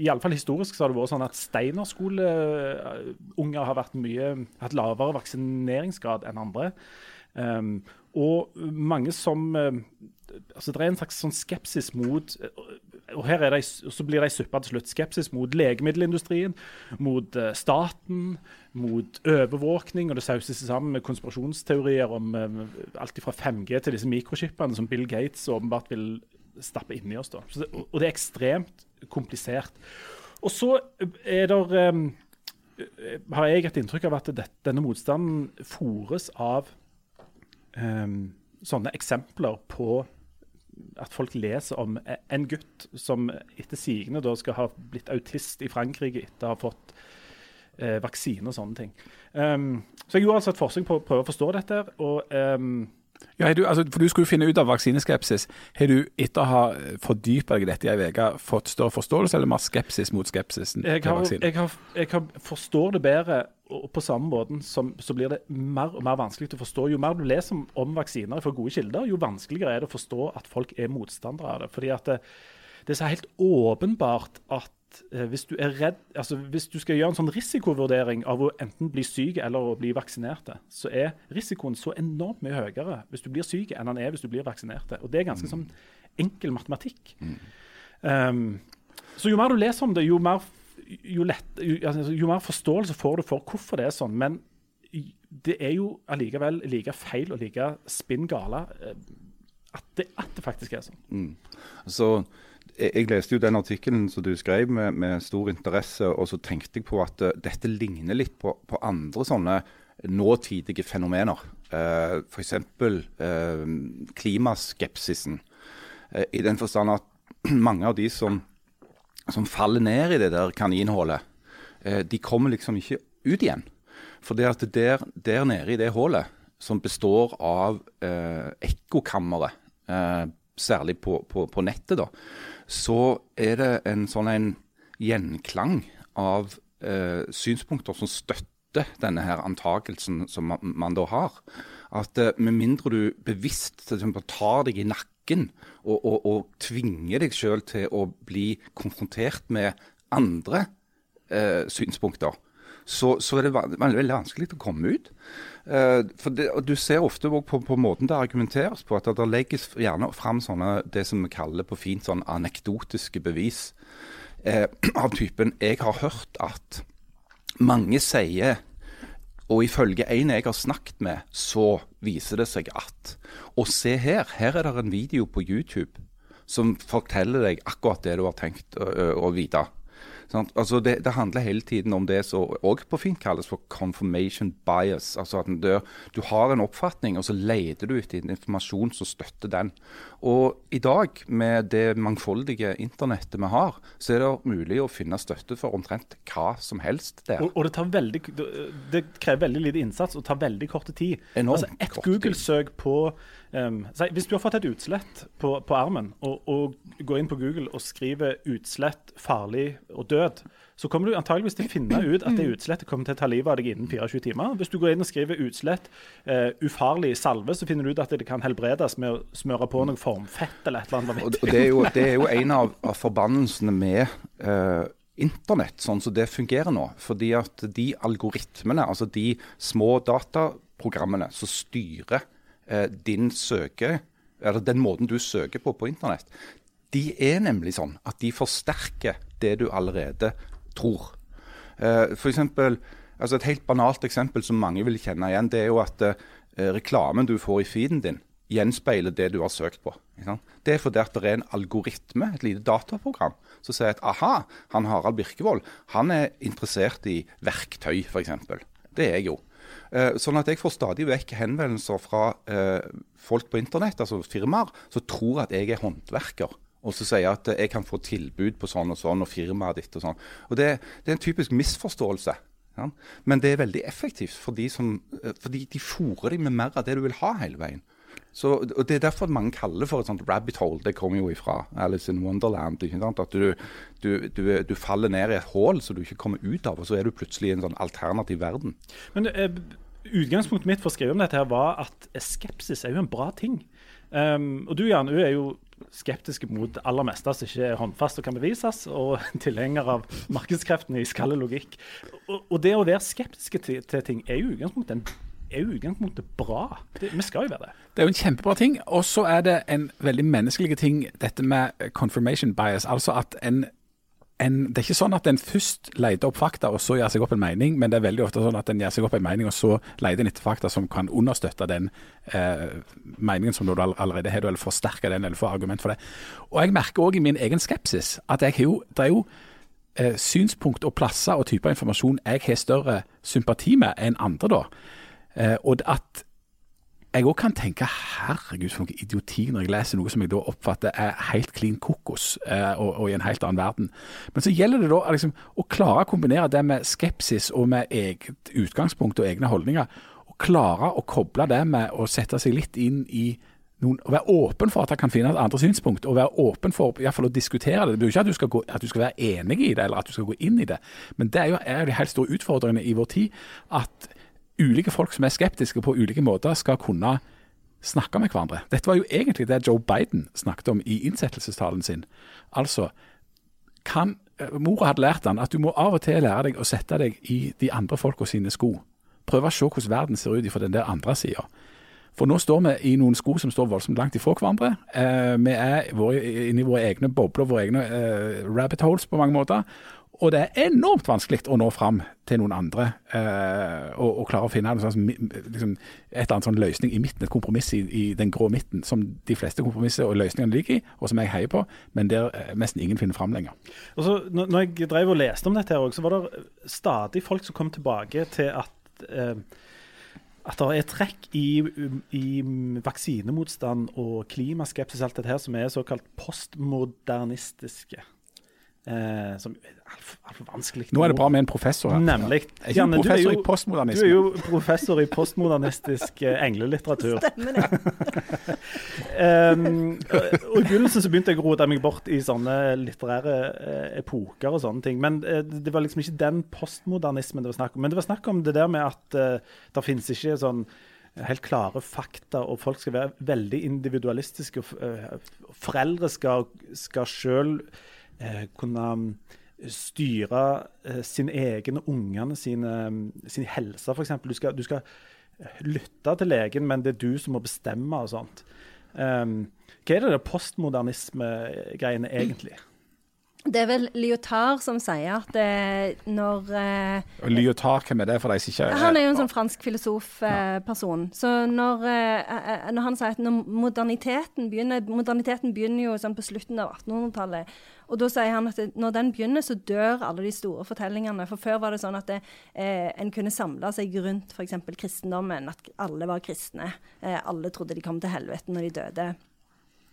Iallfall historisk så har det vært sånn at steinerskoleunger har vært mye, hatt lavere vaksineringsgrad enn andre. Um, og mange som eh, altså Det er en slags sånn skepsis mot og her er det, så blir det ei suppe til slutt. Skepsis mot legemiddelindustrien, mot eh, staten, mot overvåkning. Og det sauses sammen med konspirasjonsteorier om eh, alt fra 5G til disse mikrochipene som Bill Gates åpenbart vil stappe inni oss. da. Det, og det er ekstremt komplisert. Og så er det um, har jeg et inntrykk av at det, denne motstanden fòres av eh, sånne eksempler på at folk leser om en gutt som etter sigende da skal ha blitt autist i Frankrike etter å ha fått eh, vaksine og sånne ting. Um, så jeg gjorde altså et forsøk på å prøve å forstå dette. og um, Ja, du, altså, for du skulle finne ut av vaksineskepsis. Har du etter å ha fordypa deg i dette i ei uke fått større forståelse, eller mer skepsis mot skepsisen jeg, til har, vaksinen? jeg, har, jeg har, forstår det bedre, og på samme måten som, så blir det mer og mer vanskelig å forstå. Jo mer du leser om, om vaksiner fra gode kilder, jo vanskeligere er det å forstå at folk er motstandere av det. Fordi at det, det er så helt åpenbart at eh, hvis du er redd, altså hvis du skal gjøre en sånn risikovurdering av å enten bli syk eller å bli vaksinert, så er risikoen så enormt mye høyere hvis du blir syk enn den er hvis du blir vaksinert. Og det er ganske sånn enkel matematikk. Um, så jo mer du leser om det, jo mer, jo, lett, jo, altså, jo mer forståelse får du for hvorfor det er sånn. Men det er jo allikevel like feil og like spinn gale eh, at det, at det faktisk er sånn. Så jeg, jeg leste jo den artikkelen som du skrev med, med stor interesse, og så tenkte jeg på at uh, dette ligner litt på, på andre sånne nåtidige fenomener. Uh, F.eks. Uh, klimaskepsisen. Uh, I den forstand at mange av de som, som faller ned i det der kaninhullet, eh, de kommer liksom ikke ut igjen. For det at der, der nede i det hullet, som består av eh, ekkokammeret, eh, særlig på, på, på nettet, da, så er det en sånn en gjenklang av eh, synspunkter som støtter denne her antakelsen som man, man da har. At eh, med mindre du bevisst tar deg i nakken og, og, og tvinge deg sjøl til å bli konfrontert med andre eh, synspunkter, så, så er det veldig, veldig vanskelig å komme ut. Eh, det, og Du ser ofte på, på måten det argumenteres på, at det legges gjerne fram sånne, det som vi kaller på fint sånn anekdotiske bevis. Eh, av typen 'jeg har hørt at mange sier' Og ifølge en jeg har snakket med, så viser det seg at Og se her, her er det en video på YouTube som forteller deg akkurat det du har tenkt å, å, vite. Altså det, det handler hele tiden om det som òg på fint kalles for confirmation bias. Altså at du, du har en oppfatning, og så leter du etter informasjon som støtter den. Og i dag, med det mangfoldige internettet vi har, så er det mulig å finne støtte for omtrent hva som helst der. Og, og det, tar veldig, det krever veldig lite innsats og tar veldig kort tid. Enormt altså Et. Google-søk på um, Hvis du har fått et utslett på, på armen, og, og går inn på Google og skriver 'utslett, farlig og død', så kommer du antageligvis til å finne ut at det utslettet kommer til å ta livet av deg innen 24 timer. Hvis du går inn og skriver 'utslett, uh, ufarlig salve', så finner du ut at det kan helbredes med å smøre på noe formfett eller et eller annet. Og, og det, er jo, det er jo en av, av forbannelsene med uh internett, sånn som det fungerer nå. Fordi at de algoritmene, altså de små dataprogrammene som styrer din søke, eller den måten du søker på på internett, de er nemlig sånn at de forsterker det du allerede tror. Eh, for eksempel, altså Et helt banalt eksempel som mange vil kjenne igjen, det er jo at eh, reklamen du får i feeden din, gjenspeiler det du har søkt på. Det er fordi det er en algoritme, et lite dataprogram, som sier at aha, han Harald Birkevold han er interessert i verktøy, f.eks. Det er jeg jo. Eh, sånn at jeg får stadig vekk henvendelser fra eh, folk på internett, altså firmaer, som tror at jeg er håndverker. Og så sier at eh, jeg kan få tilbud på sånn og sånn, og firmaet ditt og sånn. Og det, det er en typisk misforståelse. Ja? Men det er veldig effektivt, fordi, som, fordi de fòrer deg med mer av det du vil ha hele veien. Så, og Det er derfor mange kaller det for et sånt rabbit hole. Det kommer jo ifra Alice in Wonderland. ikke sant? At du, du, du, du faller ned i et hull som du ikke kommer ut av, og så er du plutselig i en sånn alternativ verden. Men eh, Utgangspunktet mitt for å skrive om dette her var at skepsis er jo en bra ting. Um, og du Jan, er jo skeptisk mot aller meste som ikke er håndfast og kan bevises, og tilhenger av markedskreftene i skallelogikk. Og, og, det å være skeptiske til, til ting er jo utgangspunktet en er jo utgangspunktet bra. Det, vi skal jo være det. Det er jo en kjempebra ting. Og så er det en veldig menneskelig ting, dette med confirmation bias. Altså at en, en, Det er ikke sånn at en først leter opp fakta, og så gjør seg opp en mening, men det er veldig ofte sånn at en gjør seg opp en mening, og så leter en etter fakta som kan understøtte den eh, meningen som du allerede har, eller forsterke den, eller få argument for det. Og jeg merker òg i min egen skepsis at jeg har jo, det er jo eh, synspunkt og plasser og typer informasjon jeg har større sympati med enn andre, da. Eh, og at jeg òg kan tenke herregud for noe idioti når jeg leser noe som jeg da oppfatter er helt klin kokos eh, og, og, i en helt annen verden. Men så gjelder det da liksom, å klare å kombinere det med skepsis og med eget utgangspunkt og egne holdninger. Og klare å koble det med å sette seg litt inn i noen, å være åpen for at jeg kan finne et andre synspunkt, og være åpen for i hvert fall å diskutere det. Det betyr ikke at du, skal gå, at du skal være enig i det, eller at du skal gå inn i det. Men det er jo, er jo de helt store utfordringene i vår tid. at ulike folk som er skeptiske på ulike måter, skal kunne snakke med hverandre. Dette var jo egentlig det Joe Biden snakket om i innsettelsestalen sin. Altså, kan, eh, Mora hadde lært han at du må av og til lære deg å sette deg i de andre folka sine sko. Prøve å se hvordan verden ser ut fra den der andre sida. For nå står vi i noen sko som står voldsomt langt ifra hverandre. Eh, vi er våre, inne i våre egne bobler, våre egne eh, rabbit holes på mange måter. Og det er enormt vanskelig å nå fram til noen andre eh, og, og, klare å finne slags, liksom, et eller annet sånn løsning i midten, et kompromiss i, i, den grå midten, som de fleste kompromisser og løsningene ligger i, og som jeg heier på, men der eh, nesten ingen finner fram lenger. Og så, når jeg drev og leste om dette, her, så var det stadig folk som kom tilbake til at eh, at det er trekk i, i, vaksinemotstand og klimaskepsis alt dette her som er såkalt postmodernistiske. Eh, som er altfor vanskelig. Nå er det bra med en professor her. Nemlig. Ja. Janne, professor jo, i postmodernisme? Du er jo professor i postmodernistisk eh, englelitteratur. Stemmer det. um, og I begynnelsen så begynte jeg å rote meg bort i sånne litterære eh, epoker og sånne ting. Men eh, det var liksom ikke den postmodernismen det var snakk om. Men det var snakk om det der med at eh, det finnes ikke sånn helt klare fakta, og folk skal være veldig individualistiske. og uh, Foreldre skal, skal sjøl eh, kunne mm, styre eh, sin egen og ungene sine, mm, sin helse, f.eks. Du, skal, du skal eh, lytte til legen, men det er du som må bestemme og sånt. Um, hva er det det postmodernisme-greiene egentlig? Det er vel Lyotard som sier at det, når eh, Lyotard, hvem er det for deg som ikke Han er jo en sånn fransk filosofperson. Eh, så når, eh, eh, når, han sier at når moderniteten begynner Moderniteten begynner jo sånn på slutten av 1800-tallet. Og da sier han at når den begynner, så dør alle de store fortellingene. For før var det sånn at det, eh, en kunne samle seg rundt f.eks. kristendommen. At alle var kristne. Eh, alle trodde de kom til helvete når de døde.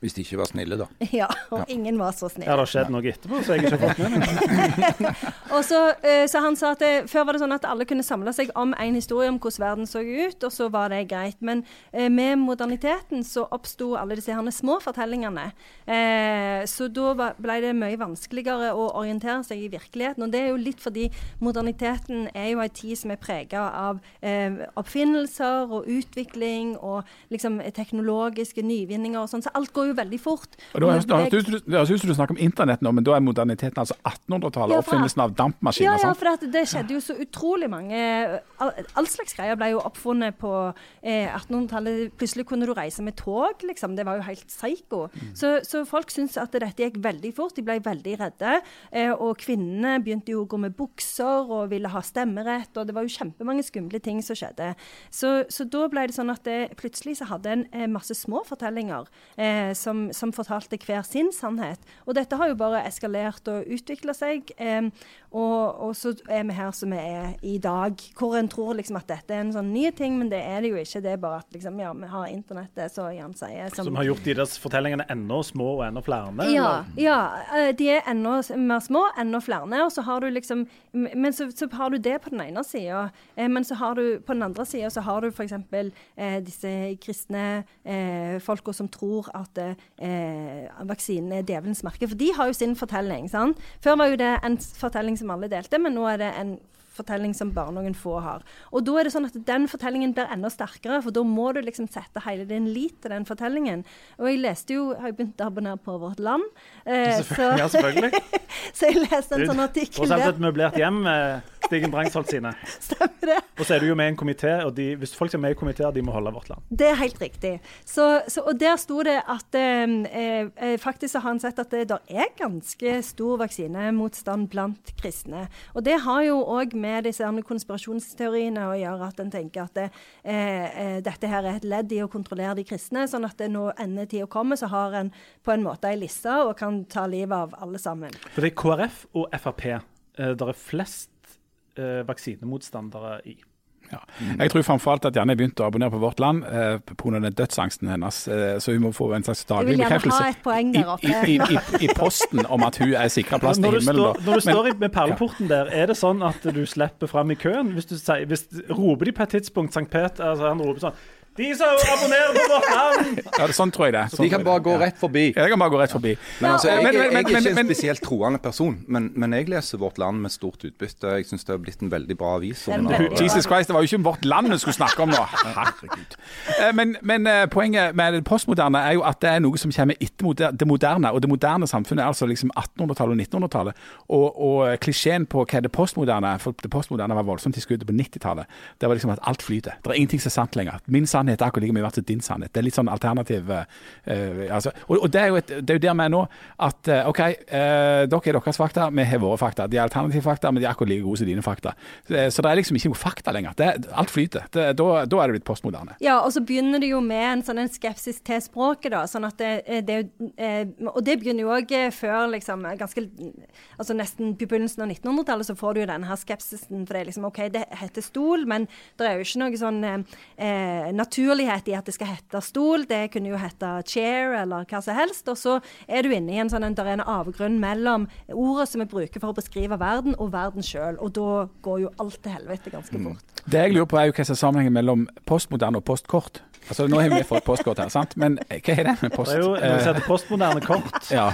Hvis de ikke var snille, da. Ja, og ja. ingen var så snille. Ja, det skjedd noe etterpå så jeg ikke har fått med meg? og så, uh, så, han sa at det, Før var det sånn at alle kunne samle seg om en historie om hvordan verden så ut, og så var det greit. Men uh, med moderniteten så oppsto alle disse herne små fortellingene. Eh, så da ble det mye vanskeligere å orientere seg i virkeligheten. Og det er jo litt fordi moderniteten er jo ei tid som er prega av oppfinnelser og utvikling og liksom teknologiske nyvinninger og sånn. Så alt går går jo veldig fort. Og da, høres- da, det- høres ut- som du snakker om internett nå, men da er moderniteten altså 1800-tallet. Ja, oppfinnelsen av dampmaskiner. Ja, ja, sant? for det skjedde jo så utrolig mange All, all slags greier ble jo oppfunnet på eh, 1800-tallet. Plutselig kunne du reise med tog, liksom. Det var jo helt psycho. Så, så folk syntes at dette gikk veldig fort. De ble veldig redde. Eh, og kvinnene begynte jo å gå med bukser og ville ha stemmerett. Og det var jo kjempemange skumle ting som skjedde. Så, så da ble det sånn at det, plutselig så hadde en eh, masse små fortellinger eh, som, som fortalte hver sin sannhet. Og dette har jo bare eskalert og utvikla seg. Eh, og, og så er vi her som vi er i dag, hvor en tror liksom at dette er en sånn ny ting, men det er det jo ikke. Det er bare at liksom, ja, vi har internettet, så Jan sier. Som har gjort de deres fortellingene enda små og enda flere? Ja, ja, eh, de er enda mer små, enda flere. Og så har du liksom Men så, så har du det på den ene sida. Eh, men så har du på den andre sida så har du f.eks. Eh, disse kristne eh, folka som tror at eh, vaksinen er djevelens merke. For de har jo sin fortelling. sant? Før var jo det en fortelling som alle delte, men nå er det en fortelling som bare noen få har. Og da er det sånn at den fortellingen blir enda sterkere, for da må du liksom sette hele din lit til den fortellingen. Og jeg leste jo, har jeg begynt å abonnere på Vårt Land, eh, så, Ja, selvfølgelig. så jeg leste en sånn artikkel der. et møblert hjem, med Stigen Brangsholt sine. Stemmer det? Og så er du jo med i en komité, og de, hvis folk er med i komiteer, de må holde vårt land. Det er helt riktig. Så, så, og der sto det at eh, eh, faktisk så har han sett at det der er ganske stor vaksinemotstand blant kristne. Og det har jo òg med disse konspirasjonsteoriene og gjør at en tenker at det, eh, eh, dette her er et ledd i å kontrollere de kristne, sånn at det nå endetida kommer, så har en på en måte ei liste og kan ta livet av alle sammen. For det er KrF og Frp eh, der er flest eh, vaksinemotstandere i. Ja. Jeg tror framfor alt at Janne begynte å abonnere på Vårt Land eh, pga. den dødsangsten hennes. Eh, så hun må få en slags daglig bekreftelse i, i, i, i posten om at hun er sikra plass til Når du, himmelen. står, når du Men- står med perleporten der, er det sånn at du slipper fram i køen? Hvis du sier, hvis, roper de på et tidspunkt Sankt Peter altså han roper sånn De som abonnerer på Vårt Land! Ja, det, sånn tror jeg det. Sånn De kan bare gå rett forbi. Ja, jeg kan bare gå rett forbi. Men altså, jeg, jeg, jeg, Men- men- er ikke en spesielt troende person, men, men jeg leser Vårt Land med stort utbytte. Jeg syns det har blitt en veldig bra avis. Jesus Christ, det var jo ikke Vårt Land vi skulle snakke om nå. Herregud. Eh, Men, men eh, poenget med det postmoderne er jo at det er noe som kommer etter det moderne. Og det moderne samfunnet er altså liksom 1800-tallet og 1900-tallet. Og, og klisjeen på hva det postmoderne er, For det postmoderne var voldsomt i skuddet på 90-tallet. Det var liksom at alt flyter. Det er ingenting som er sant lenger. Min sannhet er akkurat like mye verdt som din sannhet. Det er litt sånn alternativ eh, altså, og, og det er jo et, det er jo der vi er nå. At uh, OK, uh, dere er deres fakta, vi har våre fakta. De er alternative fakta, men de er akkurat like gode som dine fakta. Så, så det er liksom ikke noe fakta lenger. Det, alt flyter. Da, er det blitt postmoderne. Ja, og så begynner det jo med en sånn en skepsis til språket, da. Sånn at det, det, og det begynner jo òg før liksom ganske Altså nesten på begynnelsen av 1900-tallet så får du jo denne her skepsisen. For det er liksom OK, det heter stol, men det er jo ikke noe sånn eh, naturlighet i at det skal hete stol. Det kunne jo hete chair eller hva som helst. Og så er du inne i en sånn der er en avgrunn mellom ordet som vi bruker for å beskrive verden, og verden sjøl. Og da går jo alt til helvete ganske fort. Det jeg lurer på er jo hva som er sammenhengen mellom postmoderne og postkort. Altså Nå har vi fått postkort her, sant? men hva er det med post? Det er jo noe som heter postmoderne kort, ja.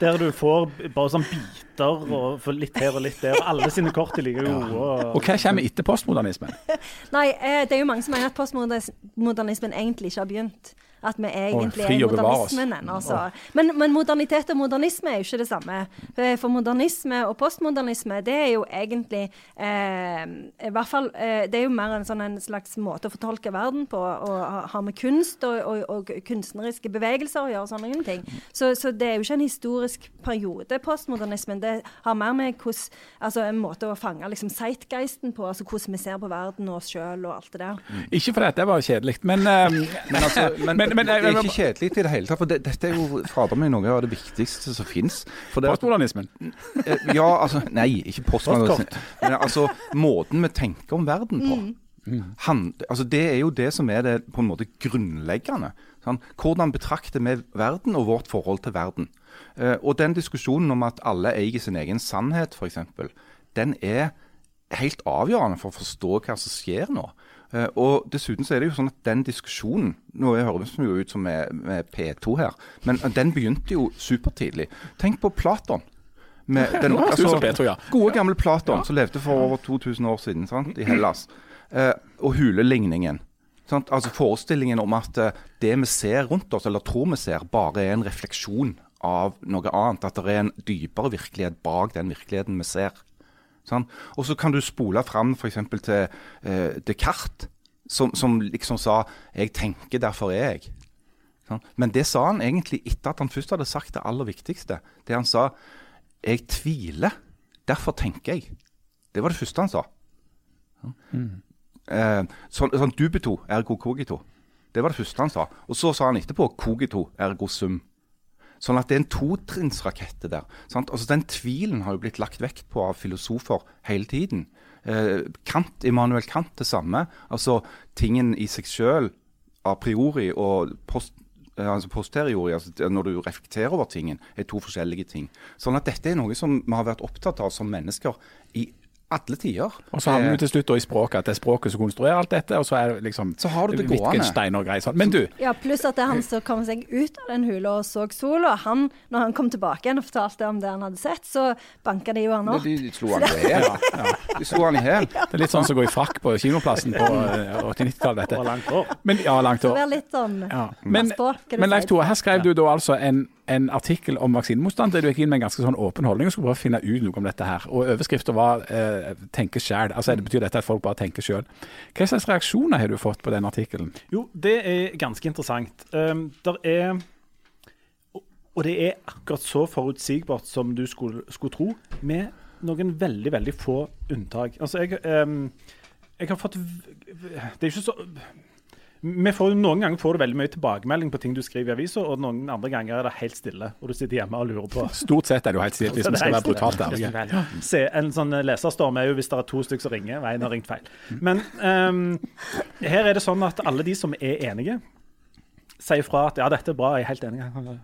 der du får bare sånn biter og får litt her og litt der. Og alle sine kort er like gode. Og Og, hva kommer etter postmodernismen? Nei, eh, det er jo mange som mener at postmodernismen egentlig ikke har begynt. At vi egentlig er modernismen ennå. altså. Men, men modernitet og modernisme er jo ikke det samme. Eh, For modernisme og postmodernisme, det er jo egentlig eh, i hvert fall, eh, Det er jo mer en, sånn, en slags måte å fortolke verden på, og ha- ha med kunst og, og, og kunstneriske bevegelser å gjøre. sånne ting. Så, så det er jo ikke en historisk periode, postmodernismen. Det har mer med hvordan, altså en måte å fange liksom, zeitgeisten på, altså hvordan vi ser på verden og oss sjøl og alt det der. Ikke fordi det var kjedelig, men, eh, Men, altså, men, Men- men- det er ikke kjedelig i det hele tatt. For det, dette er jo fader meg noe av det viktigste som fins. postmodernismen Ja, altså Nei, ikke postmodernismen. Men altså, måten vi tenker om verden på. Han, altså det er jo det som er det på en måte grunnleggende. Sånn. Hvordan betrakter vi verden og vårt forhold til verden? Eh, og den diskusjonen om at alle eier sin egen sannhet, f.eks., den er helt avgjørende for å forstå hva som skjer nå. Eh, og dessuten så er det jo sånn at den diskusjonen Nå høres vi jo ut som med, med P2 her, men den begynte jo supertidlig. Tenk på Platon. Med den, Nå høres det ut som P2, ja. Gode, gamle Platon, som levde for over 2000 år siden sant? i Hellas. Eh, og huleligningen. Sant? Altså Forestillingen om at eh, det vi ser rundt oss, eller tror vi ser, bare er en refleksjon av noe annet. At det er en dypere virkelighet bak den virkeligheten vi ser. Sant? Og så kan du spole fram f.eks. til eh, Descartes, som, som liksom sa 'jeg tenker, derfor er jeg'. Sånn? Men det sa han egentlig etter at han først hadde sagt det aller viktigste. Det han sa 'jeg tviler, derfor tenker jeg'. Det var det første han sa. Eh, sånn, sånn dubito ergo cogito. Det var det første han sa. Og så sa han etterpå cogito ergo sum. Sånn at det er en totrinnsrakett der. Sant? Altså Den tvilen har jo blitt lagt vekt på av filosofer hele tiden. Eh, Kant, Immanuel Kant det samme. Altså tingen i seg sjøl a priori og post, eh, altså posteriori, altså når du reflekterer over tingen, er to forskjellige ting. Sånn at dette er noe som vi har vært opptatt av som mennesker i alle tider. Og så havner du vi til slutt da i språket, at det er språket som konstruerer alt dette, og så er det liksom Så har du det. Wittgenstein og greier sånn. Men du, Ja, pluss at det er han som kom seg ut av den hula og så sola. Han, når han kom tilbake igjen og fortalte om det han hadde sett, så banka de jo han opp. de, de slo han i hjel. De slo han i hjel. det er litt sånn som å gå i frakk på kinoplassen på eh, 80-90-tallet, dette. Og langt hår. Men, ja, langt Det år. blir litt sånn Ja. Men, men Leif. Tore, her skrev du da altså en, en artikkel om vaksinemotstand der du gikk inn med en ganske sånn åpen holdning og skulle prøve å finne ut noe om dette her. Og overskriften var eh, 'tenke sjæl'. Altså, det betyr dette at folk bare tenker sjøl. Hva slags reaksjoner har du fått på den artikkelen? Jo, det er ganske interessant. Um, der er og- det er akkurat så forutsigbart som du skulle, skulle tro, med noen veldig, veldig få unntak. Altså, jeg, um, jeg har fått Det er ikke så får, Noen ganger får du veldig mye tilbakemelding på ting du skriver i avisa, og noen andre ganger er det helt stille, og du sitter hjemme og lurer på Stort sett er det jo helt stille, hvis vi skal være brutalt ærlige. Se, en sånn leserstorm er jo hvis det er to stykker som ringer. Veien har ringt feil. Men um, her er det sånn at alle de som er enige, sier fra at ja, dette er bra, jeg er helt enig.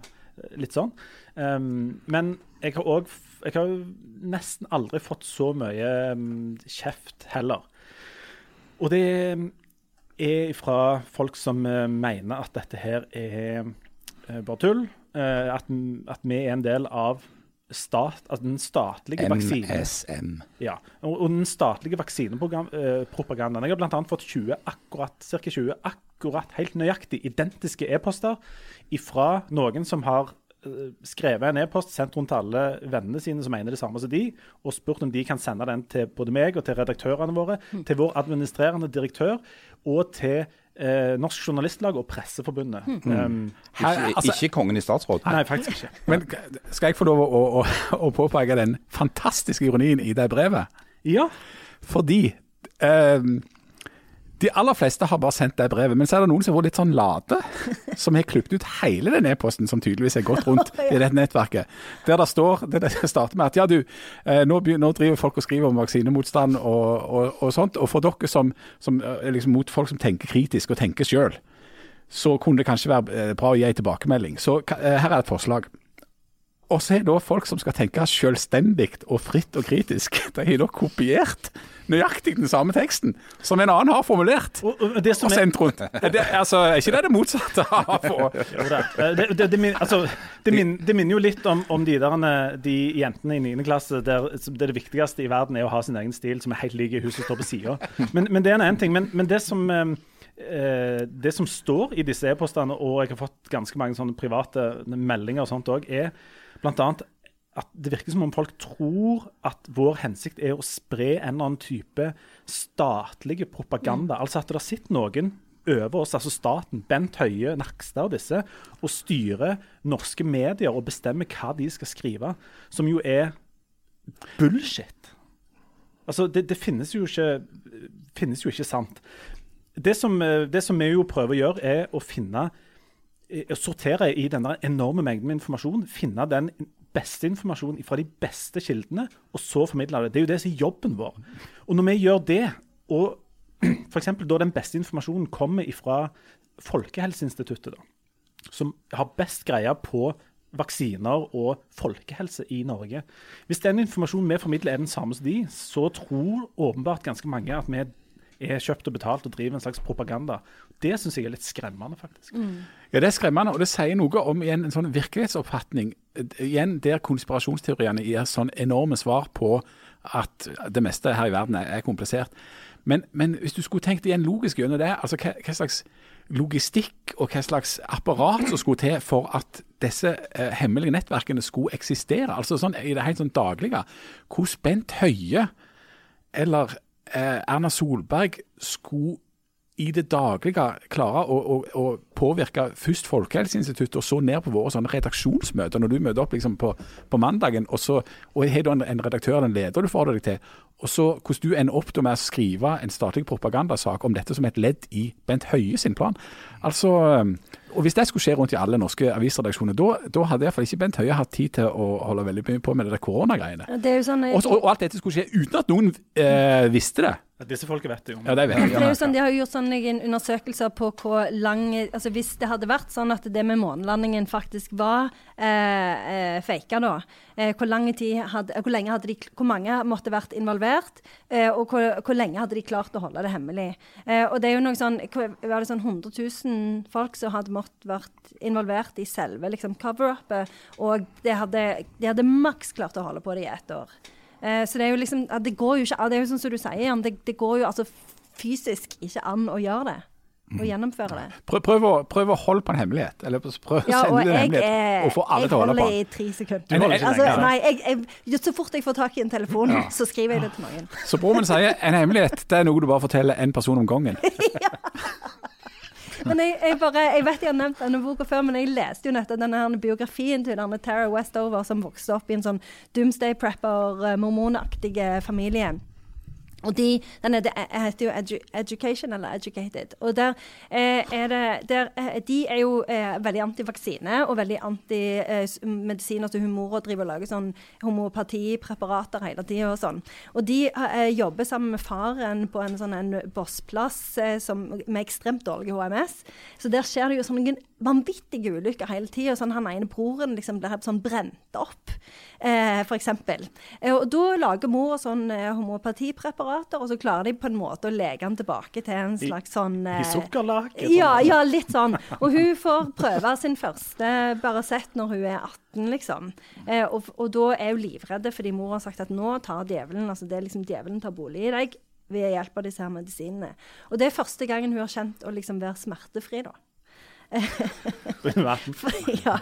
Litt sånn. Um, men jeg har òg Jeg har nesten aldri fått så mye um, kjeft heller. Og det er fra folk som eh, mener at dette her er eh, bare tull. eh, at, at vi er en del av stat, altså den statlige vaksinen. MSM. Ja, og, og den statlige vaksinepropagandaen. Jeg har bl.a. fått 20 akkurat, cirka 20 akkurat helt nøyaktig identiske e-poster fra noen som har skrevet en e-post, sendt rundt til alle vennene sine som mener det samme som de, og spurt om de kan sende den til både meg og til redaktørene våre, til vår administrerende direktør og til eh, Norsk Journalistlag og Presseforbundet. Um, Her, Ikke, altså, ikke kongen i statsråd. nei, faktisk ikke. men skal jeg få lov å, å, å, påpeke den fantastiske ironien i det brevet? Ja, Fordi ehm, de aller fleste har bare sendt det brevet, men så er det noen som har vært litt sånn late, som har klippet ut hele den e-posten som tydeligvis er gått rundt i dette nettverket. Der det står, det, det starter med at ja du, eh, nå, nå driver folk og skriver om vaksinemotstand og, og, og sånt, og for dere som, som eh, er liksom mot folk som tenker kritisk og tenker sjøl, så kunne det kanskje være eh, bra å gi en tilbakemelding. Så eh, her er et forslag. Og så er det folk som skal tenke selvstendig og fritt og kritisk, de har da kopiert nøyaktig den samme teksten som en annen har formulert og, og det som og sendt rundt. Er det, altså, er ikke det det motsatte av å. Eh, Det, det, det, min, altså, det, min, det minner jo litt om, om de, der, de jentene i 9. klasse der det, det viktigste i verden er å ha sin egen stil som er helt lik hun som står på sida. Men, men det er en annen ting. Men, men det som eh, eh, det som står i disse e-postene, og jeg har fått ganske mange sånne private meldinger og sånt òg, er bl.a. at det virker som om folk tror at vår hensikt er å spre en eller annen type statlige propaganda. Altså at det sitter noen over oss, altså staten, Bent Høie, Nakstad og disse, og styrer norske medier og bestemmer hva de skal skrive, som jo er bullshit. Altså, det, det finnes, jo ikke, finnes jo ikke sant. Det som, det som vi jo prøver å gjøre, er å finne sortere i denne enorme mengden med informasjon, finne den beste informasjonen fra de beste kildene, og så formidle det. Det er jo det som er jobben vår. Og når vi gjør det, og f.eks. da den beste informasjonen kommer fra Folkehelseinstituttet, da, som har best greie på vaksiner og folkehelse i Norge. Hvis den informasjonen vi formidler er den samme som de, så tror åpenbart ganske mange at vi er kjøpt og betalt og driver en slags propaganda. Det syns jeg er litt skremmende, faktisk. Ja, Det er skremmende, og det sier noe om igjen en sånn virkelighetsoppfatning. Igjen der konspirasjonsteoriene gir sånn enorme svar på at det meste her i verden er, er komplisert. Men, men hvis du skulle tenkt igjen logisk gjennom det, altså hva, hva slags logistikk og hva slags apparat som skulle til for at disse eh, hemmelige nettverkene skulle eksistere, altså sånn i det helt sånn daglige. Hvordan Bent Høie eller eh, Erna Solberg skulle i det daglige klare å, å, å påvirke først Folkehelseinstituttet og så ned på våre sånne redaksjonsmøter. Når du møter opp liksom på, på mandagen, og så og har du en, en redaktør eller en leder du forholder deg til, og så hvordan du ender opp med å skrive en statlig propagandasak om dette som et ledd i Bent Høie sin plan. Altså, og Hvis det skulle skje rundt i alle norske avisredaksjoner, da hadde iallfall ikke Bent Høie hatt tid til å holde veldig mye på med det koronagreiene. Det er jo sånn, og, og, alt dette skulle skje uten at noen eh, visste det. Disse folket vet det jo. Ja, det vet, ja. det er jo sånn, De har jo gjort sånne undersøkelser på hvor lang altså Hvis det hadde vært sånn at det med månelandingen faktisk var eh, eh, faka, da, eh, hvor, hadde, hvor, lenge hadde de, hvor mange måtte vært involvert, eh, og hvor, hvor, lenge hadde de klart å holde det hemmelig. Eh, og det er jo noe sånn, Var det sånn 100 000 folk som hadde måttet vært involvert i selve liksom, cover-upet, og de hadde, de hadde maks klart å holde på det i ett år. Eh, så det er jo liksom Det går jo ikke Det er jo sånn som du sier, Jan. Det, det, går jo altså fysisk ikke an å gjøre det. Å mm. gjennomføre det. Prøv, prøv, å, prøv å, holde på en hemmelighet. Eller prøv å ja, sende en hemmelighet. Er, og få alle til å holde på Jeg holder i tre sekunder. Altså, nei, jeg, jeg, så fort jeg får tak i en telefon, ja. så skriver jeg det til noen. Så broren min sier en hemmelighet det er noe du bare forteller én person om gangen. ja. Men jeg, jeg, bare, jeg vet jeg har nevnt denne boka før, men jeg leste jo nettopp denne her biografien til denne Tara Westover som vokste opp i en sånn doomsday prepper, mormonaktig familie. Og de, den heter jo edu, Education eller Educated. Og der eh, er det der, eh, De er jo eh, veldig antivaksine og veldig antimedisin. Eh, altså humor og driver og lager sånn homopatipreparater hele tida og sånn. Og de eh, jobber sammen med faren på en sånn en bossplass som, med ekstremt dårlig HMS. Så der skjer det jo sånne vanvittige ulykker hele tida. Sånn, han ene broren liksom blir sånn brent opp, eh, f.eks. Eh, og da lager mor sånn eh, homopatipreparat preparater, og så klarer de på en måte å leke den tilbake til en slags sånn I, i eh, sukkerlake? Sånn. Ja, ja, litt sånn. Og hun får prøve sin første Paracet når hun er 18, liksom. Eh, og, og, da er hun livredd fordi mor har sagt at nå tar djevelen altså det er liksom djevelen tar bolig i deg ved hjelp av disse her medisinene. Og det er første gangen hun har kjent å liksom være smertefri, da. ja.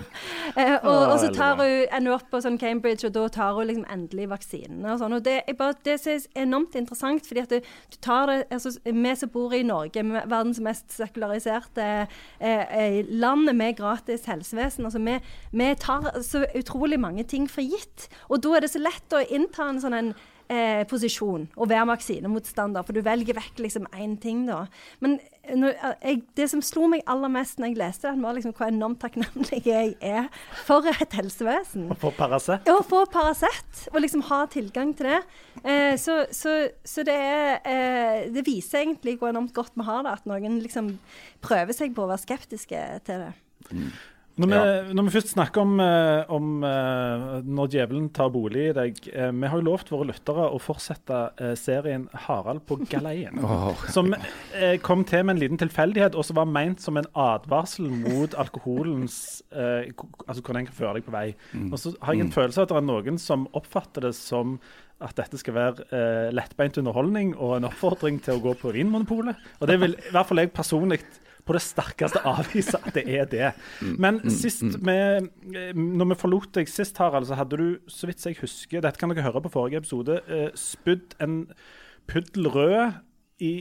Eh, og, og, så tar hun ender opp på sånn Cambridge, og da tar hun liksom endelig vaksinene. og sånn. Og det, bare, det er enormt interessant, fordi at du, du tar det altså, Vi som bor i Norge, verdens mest sekulariserte eh, eh, land med gratis helsevesen, altså vi, vi tar så utrolig mange ting for gitt. Og da er det så lett å innta en sånn en eh, posisjon å være vaksinemotstander, for du velger vekk liksom én ting, da. Men når, eh, jeg, det som slo meg aller mest når jeg leste den, var liksom hvor enormt takknemlig jeg er for et helsevesen. Og for Paracet? Ja, for Paracet, og liksom ha tilgang til det. Eh, så, så, så, det er eh, Det viser egentlig hvor enormt godt vi har det, at noen liksom prøver seg på å være skeptiske til det. Mm. Når vi, ja. når vi, først snakker om, eh, om, eh, når djevelen tar bolig i deg eh, Vi har jo lovt våre lyttere å fortsette serien 'Harald på galeien'. oh. Som kom til med en liten tilfeldighet, og som var meint som en advarsel mot alkoholens Altså hvordan den kan føre deg på vei. Mm. Og så har jeg en mm. følelse av at det er noen som oppfatter det som at dette skal være eh, lettbeint underholdning og en oppfordring til å gå på Vinmonopolet. Og det vil i hvert fall jeg personlig på det sterkeste avvise at det er det. Mm. Men mm. sist vi, eh, når vi forlot deg sist, Harald, så hadde du, så vidt jeg husker, dette kan dere høre på forrige episode, uh, spydd en puddel rød i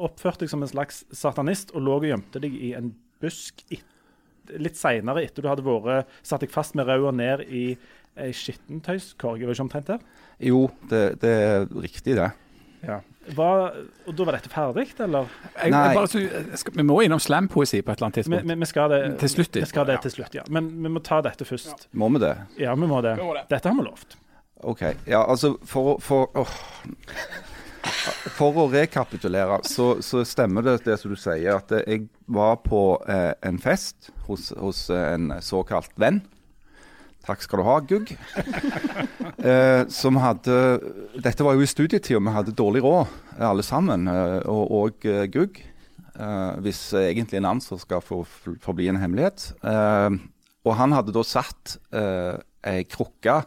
Oppført deg som en slags satanist og lå og gjemte deg i en busk et, litt seinere, etter du hadde vært satt deg fast med rauda ned i ei skittentøyskorg. Var det ikke omtrent der? Jo, det, det er riktig, det. Ja. Hva, og Da var dette ferdig, eller? Jeg, jeg bare, skal, vi må innom slampoesi på et eller annet tidspunkt. Vi, vi, skal det, til slutt. Vi skal det til slutt, ja. Men vi må ta dette først. Ja. Må vi det? Ja, vi må det. Dette har vi lovt. OK. Ja, altså for, for oh. For å rekapitulere, så, så, stemmer det det som du sier, at jeg var på eh, en fest hos, hos en såkalt venn. Takk skal du ha, Gugg. Eh, som hadde Dette var jo i studietida, vi hadde dårlig råd alle sammen, eh, og, og uh, Gugg. Eh, hvis egentlig en ansvar skal få forbli en hemmelighet. Eh, og han hadde da satt eh, ei krukke,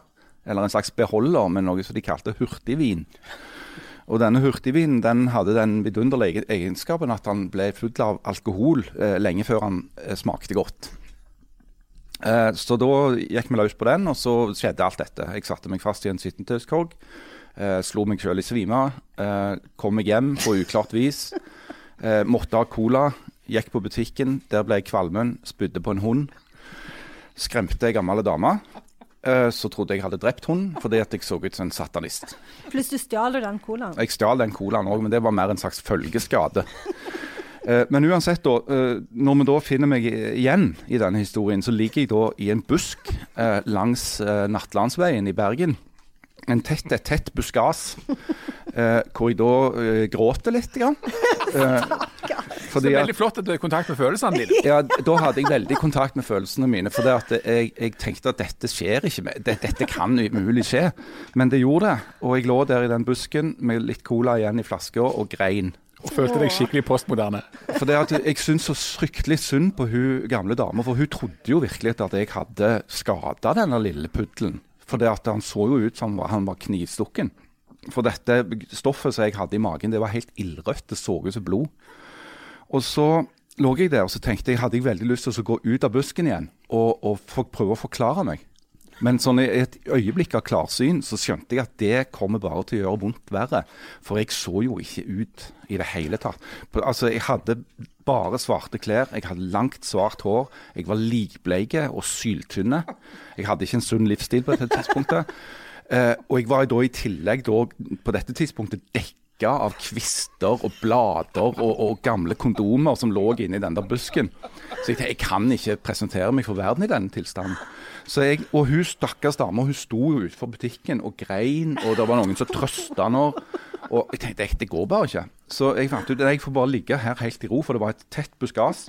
eller en slags beholder, med noe som de kalte hurtigvin. Og denne hurtigvinen den hadde den vidunderlige egenskapen at han ble full av alkohol eh, lenge før han eh, smakte godt. Eh, så da gikk vi løs på den, og så skjedde alt dette. Jeg satte meg fast i en 17-tøyskorg. slo meg sjøl i svime, eh, kom meg hjem på uklart vis. Eh, måtte ha cola, gikk på butikken, der ble jeg kvalmen, spydde på en hund. Skremte ei gammel dame. Eh, så trodde jeg hadde drept hunden fordi at jeg så ut som en satanist. Plutselig stjal du den colaen. Jeg stjal den colaen òg, men det var mer en slags følgeskade. Eh, Men uansett, da, eh, når vi da finner meg igjen i denne historien, så ligger jeg da i en busk eh, langs Nattlandsveien i Bergen. En tett, et tett buskas, eh, hvor jeg da eh, gråter litt. Grann. Så det er veldig flott at du er i kontakt med følelsene dine. ja, da hadde jeg veldig kontakt med følelsene mine. For det at jeg, jeg tenkte at dette skjer ikke. med- det- Dette kan umulig skje. Men det gjorde det. Og jeg lå der i den busken med litt cola igjen i flaska og grein. Og følte deg skikkelig postmoderne. For det at Jeg syns så fryktelig synd på hun gamle dama, for hun trodde jo virkelig at jeg hadde skada denne lille puddelen. For det at han så jo ut som han var knivstukken. For dette stoffet som jeg hadde i magen, det var helt ildrødt. Det så ut som blod. Og så lå jeg der og så tenkte jeg hadde jeg veldig lyst til å gå ut av busken igjen og, og prøve å forklare meg. Men sånn i et øyeblikk av klarsyn så skjønte jeg at det kommer bare til å gjøre vondt verre. For jeg så jo ikke ut i det hele tatt. Altså, Jeg hadde bare svarte klær, jeg hadde langt svart hår, jeg var likbleike og syltynne. Jeg hadde ikke en sunn livsstil på dette tidspunktet. Eh, og jeg var da i tillegg da, på dette tidspunktet dekka av kvister og blader og, og gamle kondomer som lå inni den der busken. Så jeg jeg kan ikke presentere meg for verden i denne tilstanden. Jeg, og hun stakkars dame hun sto jo utenfor butikken og grein, og det var noen som trøsta henne. Og jeg tenkte det går bare ikke. Så jeg fant ut at jeg får bare ligge her helt i ro, for det var et tett buskas.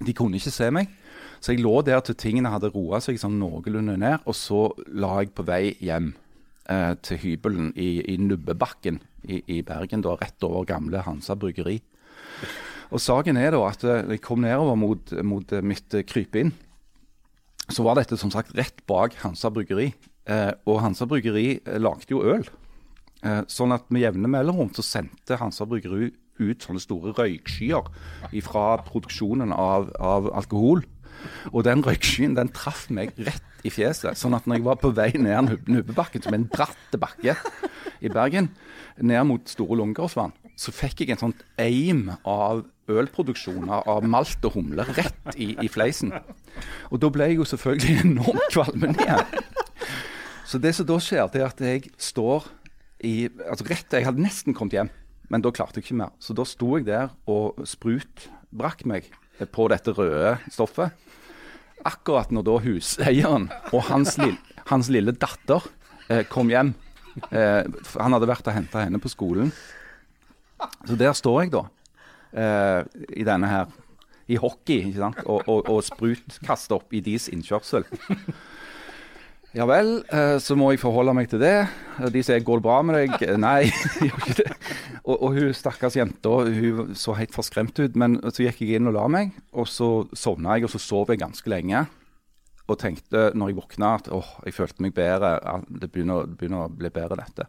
De kunne ikke se meg. Så jeg lå der til tingene hadde roa seg sånn noenlunde ned, og så la jeg på vei hjem eh, til hybelen i, i Nubbebakken i, i Bergen, da, rett over gamle Hansa bryggeri. Og saken er da at eh, jeg kom nedover mot, mot eh, mitt eh, krypinn. Så var dette som sagt rett bak Hansa bryggeri. Eh, og Hansa bryggeri eh, lagde jo øl. Eh, sånn at med jevne mellomrom så sendte Hansa bryggeri ut sånne store røykskyer fra produksjonen av, av alkohol. Og den røykskyen den traff meg rett i fjeset. Sånn at når jeg var på vei ned Nub- Nubbebakken, som er en bratt bakke i Bergen, ned mot Store Lungegårdsvann, så fikk jeg en sånn eim av ølproduksjoner av- malt og humle rett i, i fleisen. Og da ble jeg jo selvfølgelig enormt kvalmen igjen. Så det som da skjer, det er at jeg står i Altså rett Jeg hadde nesten kommet hjem, men da klarte jeg ikke mer. Så da sto jeg der og sprutbrakk meg på dette røde stoffet. Akkurat når da huseieren og hans, lille, hans lille datter eh, kom hjem. Eh, han hadde vært og henta henne på skolen. Så der står jeg da, Uh, i denne her i hockey, ikke sant? Og, og, og sprutkaster opp i deres innkjørsel. Ja vel, uh, så må jeg forholde meg til det. De sier 'går det bra med deg'? Eh, Nei, gjør ikke det. Og, og hun stakkars jenta hun så helt forskremt ut. Men så gikk jeg inn og la meg, og så sovna jeg, og så sov jeg ganske lenge. Og tenkte når jeg våkna at åh, jeg følte meg bedre. Det begynner, begynner å bli bedre, dette.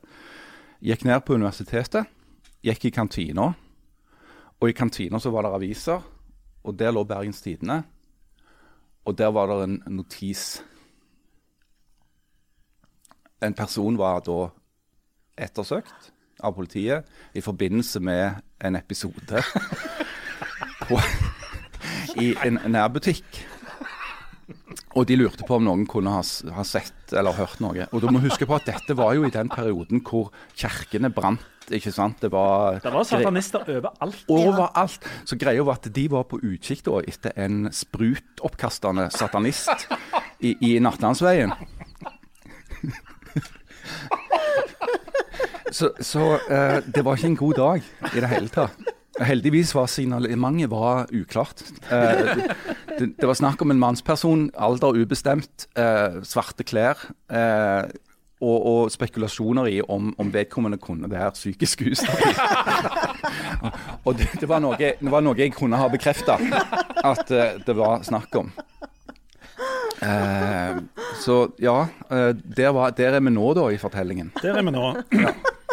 Gikk ned på universitetet, gikk i kantina. Og i kantina så var det aviser, og der lå Bergens Tidende. Og der var det en notis en person var da ettersøkt av politiet i forbindelse med en episode på, i en nærbutikk. Og de lurte på om noen kunne ha, ha sett eller hørt noe. Og du må huske på at dette var jo i den perioden hvor kirkene brant. Ikke sant? Det var, Det var satanister overalt. Overalt. Så greia var at de var på utkikk da etter en sprutoppkastende satanist i, i Nattlandsveien. Så, så eh, det var ikke en god dag i det hele tatt. Heldigvis var signalementet var uklart. Eh, det, det var snakk om en mannsperson, alder ubestemt, eh, svarte klær. Og, og spekulasjoner i om, om vedkommende kunne være psykisk ustabil. og det, det, var noe, det var noe jeg kunne ha bekrefta at eh, det var snakk om. Eh, så ja, eh, der, var, der er vi nå, da, i fortellingen. Der er vi nå.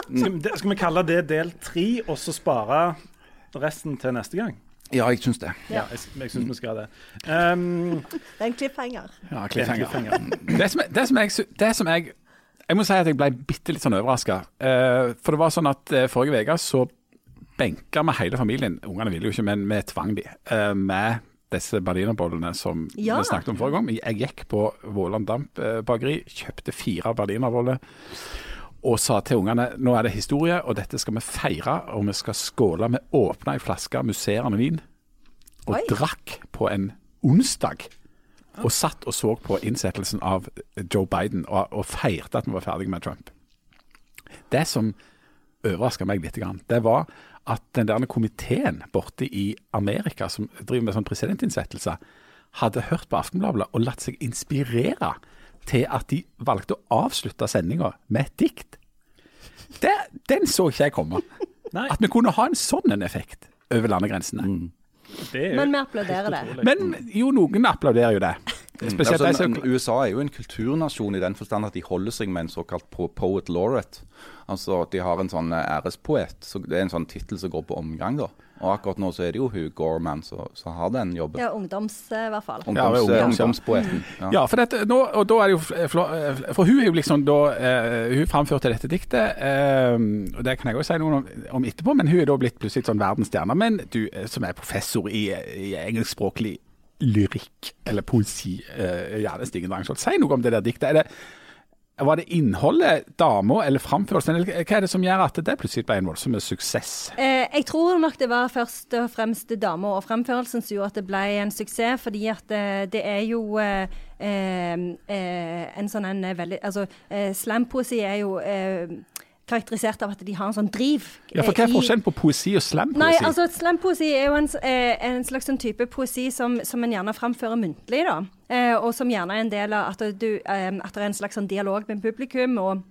Skal, vi- skal vi kalle det del tre, og så spare resten til neste gang? Ja, jeg syns det. Ja, jeg, jeg syns vi skal det. Um, Det er en cliffhanger. Ja, cliffhanger. Det som, det som jeg, det som jeg Jeg må si at jeg ble bitte litt sånn overraska. for det var sånn at eh, forrige uke så benka vi hele familien, ungene ville jo ikke, men vi tvang de, eh, med disse berlinerbollene som Ja. vi snakket om forrige gang. Jeg gikk på Våland Damp eh, bakeri, kjøpte fire berlinerboller og sa til ungene nå er det historie, og dette skal vi feire, og vi skal skåle. Vi åpna ei flaske musserende vin og Oi. drakk på en onsdag. Og satt og så på innsettelsen av Joe Biden og, og feirte at vi var ferdige med Trump. Det som overraska meg litt, det var at den der komiteen borte i Amerika som driver med sånn presidentinnsettelse, hadde hørt på Aftenbladet og latt seg inspirere til at de valgte å avslutte sendinga med et dikt. Det, den så ikke jeg komme. At vi kunne ha en sånn en effekt over landegrensene. jo Men vi applauderer det. Men jo, noen applauderer jo det. Spesielt Altså, USA er jo en kulturnasjon i den forstand at de holder seg med en såkalt poet laureate. Altså at de har en sånn eh, ærespoet. så Det er en sånn tittel som går på omgang, da. Og akkurat nå så er det jo hun Gorman som har den jobben. Ja, ungdoms eh, i hvert fall. Ungdoms, Ja, ungdomspoeten. Ja. Ja, for, dette, nå, og da er det jo f- For hun er jo liksom da uh, Hun framførte dette diktet, uh, og det kan jeg også si noe om, om etterpå, men hun er da blitt plutselig sånn verdensstjerne. Men du eh, som er professor i, i engelskspråklig lyrikk, eller poesi, uh, Gjerne Stigen Drangsholt, si noe om det der diktet. Er det, var det innholdet, dama eller framførelsen, eller hva er det som gjør at det plutselig ble en voldsom suksess? Eh, jeg tror nok det var først og fremst dama og fremførelsen som gjorde at det ble en suksess. Fordi at det, det er jo eh, eh, eh, en sånn en eh, veldig Altså, eh, slampoesi er jo eh, karakterisert av at de har en sånn driv. Ja, for Hva eh, er i- forskjellen på poesi og slampoesi? Nei, altså slampoesi er jo en, eh, en slags sånn type poesi som, som en gjerne framfører muntlig, da. Eh, og som gjerne er en del av at, du, eh, at det er en slags sånn dialog med publikum, og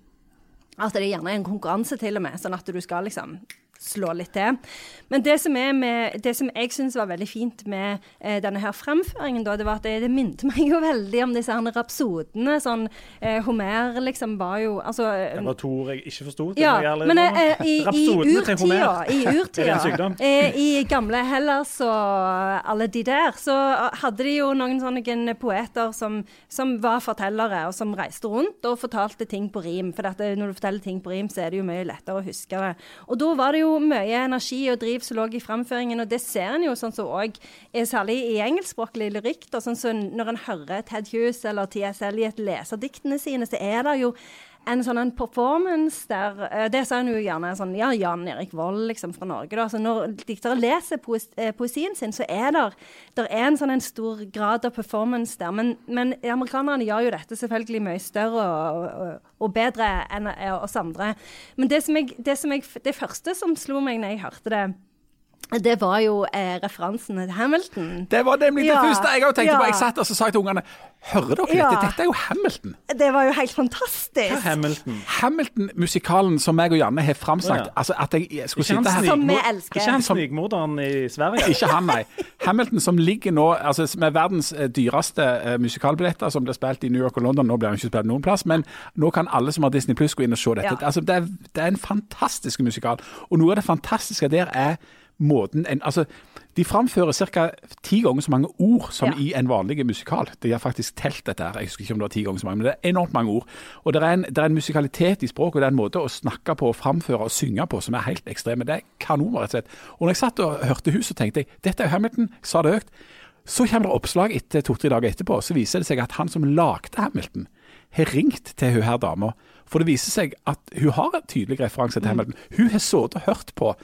at det gjerne er en konkurranse til og med, sånn at du skal liksom slå litt til. Men det som, med, det som jeg syns var veldig fint med eh, denne her fremføringen, da, det var at det, det minnet meg jo veldig om disse her rapsodene. Sånn eh, Homer liksom var jo Altså Det var to ord jeg ikke forsto. ja, men eh, eh, i, i urtida, i urtida eh, I gamle Hellas og alle de der, så hadde de jo noen sånne poeter som, som var fortellere, og som reiste rundt og fortalte ting på rim. For dette, når du forteller ting på rim, så er det jo mye lettere å huske det. Og da var det jo mye energi og driv som lå i framføringen, og det ser en jo sånn som òg særlig i engelskspråklig lyrikk. Sånn som når en hører Ted Hughes eller T.S. Eliot lese diktene sine, så er det jo en sånn en performance der eh, Det sa han jo gjerne sånn Ja, Jan Erik Vold liksom fra Norge, da. Så når diktere leser eh, poesien sin, så er det der er en sånn en stor grad av performance der. Men, men amerikanerne gjør jo dette selvfølgelig mye større og, og, og bedre enn eh, oss andre. Men det, som jeg, det, som jeg, det første som slo meg når jeg hørte det, det var jo eh, referansen til Hamilton. Det var nemlig det Ja, første jeg tenkte på. Jeg satt og så sa til ungene Hører dere Ja. dette? Dette er jo Hamilton. Det var jo helt fantastisk. Hamilton. Hamilton-musikalen som meg og Janne har framsnakket. Ja. Altså at jeg skulle sitte her Som vi elsker. ikke han snikmorderen i Sverige? Ikke han, nei. Hamilton som ligger nå altså med verdens eh, dyreste uh, musikalbilletter, som blir spilt i New York og London. Nå blir han ikke spilt noen plass, men nå kan alle som har Disney Pluss gå inn og se dette. Ja. Altså, det, er, det er en fantastisk musikal. Og noe av det fantastiske der er måten en, altså, De framfører ca. ti ganger så mange ord som Ja. i en vanlig musikal. De har faktisk telt dette her. Jeg husker ikke om det var ti ganger så mange, men det er enormt mange ord. Og det er en, det er en musikalitet i språket, og det er en måte å snakke på, framføre og synge på som er helt ekstreme. Det er kanon, rett og slett. Og når jeg satt og hørte så tenkte jeg dette er jo Hamilton, sa det høyt. Så kommer det oppslag etter to-tre dager etterpå, så viser det seg at han som lagde Hamilton, har ringt til hun her dama. For det viser seg at hun har en tydelig referanse til Hamilton. Hun har sittet og hørt på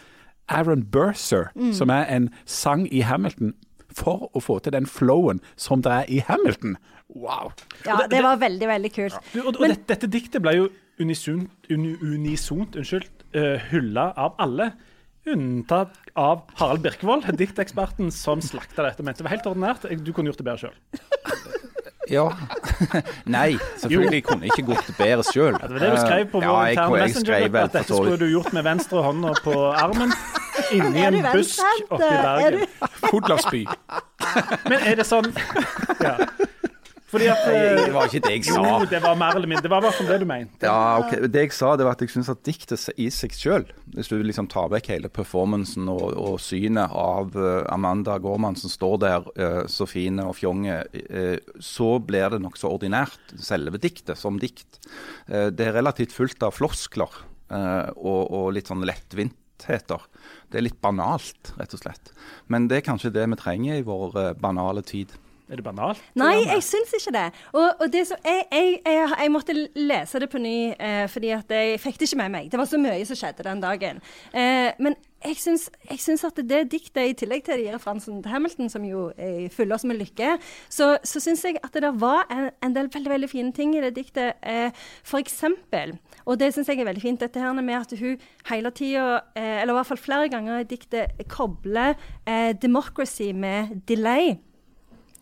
Aaron Burser, som er en sang i Hamilton, for å få til den flowen som det er i Hamilton. Wow! Ja, det var veldig, veldig kult. Du, og, og dette, dette diktet ble jo unisont, uni, unisont unnskyld, uh, hylla av alle. Unntatt av Harald Birkevold, dikteksperten som slakta dette. Men det var helt ordinært. Du kunne gjort det bedre sjøl. Ja. Nei, selvfølgelig kunne jeg ikke gått bedre sjøl. Det var det du skrev på vår ja, messenger. At dette skulle du gjort med venstre hånda på armen. Inni en busk oppi oppe i Er Bergen. du- Men er det sånn ja. Fordi at eh, Det var ikke det jeg sa. Jo, det var mer eller mindre. Det var i hvert fall det du mente. Ja, ok. Det jeg sa, det var at jeg syns at diktet i seg sjøl, hvis du liksom tar vekk hele performancen og, og synet av eh, Amanda Gorman som står der eh, så fine og fjonge, så blir det nokså ordinært, selve diktet som dikt. Det er relativt fullt av floskler og, og litt sånn lettvinttheter. Det er litt banalt, rett og slett. Men det er kanskje det vi trenger i vår banale tid. Er det banalt? Nei, jeg syns ikke det. Og, og det som, jeg, jeg, jeg, jeg måtte lese det på ny, eh, fordi at jeg fikk det ikke med meg. Det var så mye som skjedde den dagen. Eh, men jeg syns, jeg syns at det diktet, i tillegg til de referansene til Hamilton, som jo fyller oss med lykke, så, så syns jeg at det der var en, en, del veldig veldig fine ting i det diktet. Eh, for eksempel, og det syns jeg er veldig fint, dette her med at hun hele tida, eh, eller i hvert fall flere ganger i diktet, kobler eh, democracy med delay.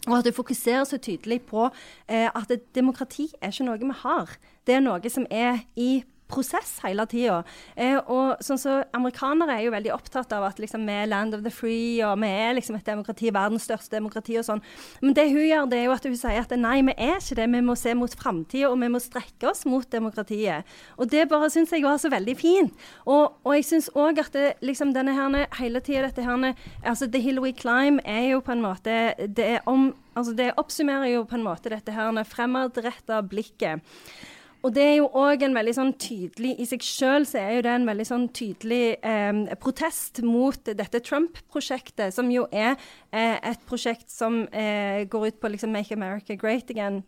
Og at det fokuserer så tydelig på eh, at demokrati er ikke noe vi har. Det er noe som er i prosess hele tida. Eh, og sånn så Amerikanere er jo veldig opptatt av at liksom, vi er land of the free, og vi er liksom et demokrati, verdens største demokrati og sånn. Men det hun gjør, det er jo at hun sier at nei, vi er ikke det. Vi må se mot framtida, og vi må strekke oss mot demokratiet. Og det bare syns jeg var så veldig fint. Og, og jeg syns òg at det, liksom denne her, hele tida dette her altså The Hill We Climb er jo på en måte det om Altså det oppsummerer jo på en måte dette her fremadretta blikket. Og det er jo òg en veldig sånn tydelig I seg sjøl så er jo det en veldig sånn tydelig eh, protest mot dette Trump-prosjektet, som jo er eh, et prosjekt som eh, går ut på liksom Make America Great Again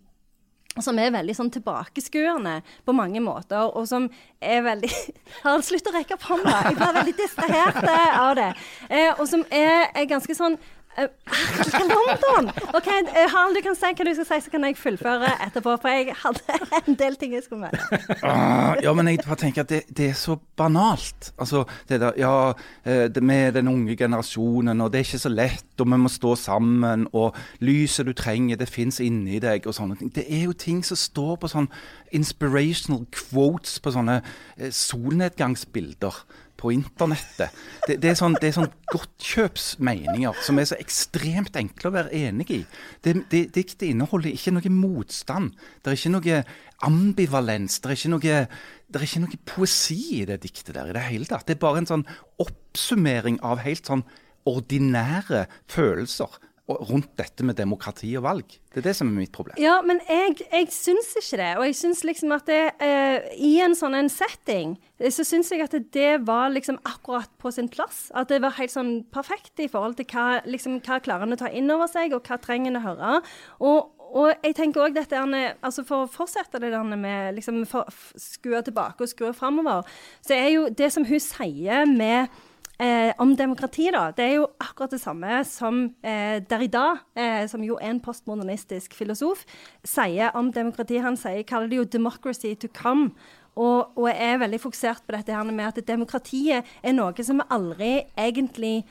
som er veldig sånn tilbakeskuende på mange måter, og som er veldig Harald, slutt å rekke opp hånda! Jeg blir veldig distrahert av det. Eh, og som er, er ganske sånn London! OK, uh, Harald, du kan si hva du skal si, så kan jeg fullføre etterpå. For jeg hadde en del ting jeg skulle med. Ah, ja, men jeg bare tenker at det, det, er så banalt. Altså, det der, ja, eh, det med den unge generasjonen, og det er ikke så lett, og vi må stå sammen, og lyset du trenger, det fins inni deg, og sånne ting. Det er jo ting som står på sånn inspirational quotes på sånne eh, solnedgangsbilder på internettet. Det, det, er sånn, det er sånn godtkjøpsmeninger som er så ekstremt enkle å være enig i. Det, det, Diktet inneholder ikke noe motstand. Det er ikke noe ambivalens. Det er ikke noe, det er ikke noe poesi i det diktet der i det hele tatt. Det er bare en sånn oppsummering av helt sånn ordinære følelser rundt dette med demokrati og valg. Det er det som er mitt problem. Ja, men jeg, jeg syns ikke det. Og jeg syns liksom at det, eh, i en sånn en setting, eh, så syns jeg at det var liksom akkurat på sin plass. At det var helt sånn perfekt i forhold til hva, liksom, hva klarer en å ta inn over seg, og hva trenger en å høre. Og, og jeg tenker også dette altså For å fortsette det der med liksom, for, skue tilbake og skue framover, så er jo det som hun sier med Eh, om demokrati, da. Det er jo akkurat det samme som eh, Derrida, eh, som jo er en postmodernistisk filosof, sier om demokrati. Han sier, kaller det jo 'democracy to come'. Og, og er veldig fokusert på dette her med at demokratiet er noe som vi aldri egentlig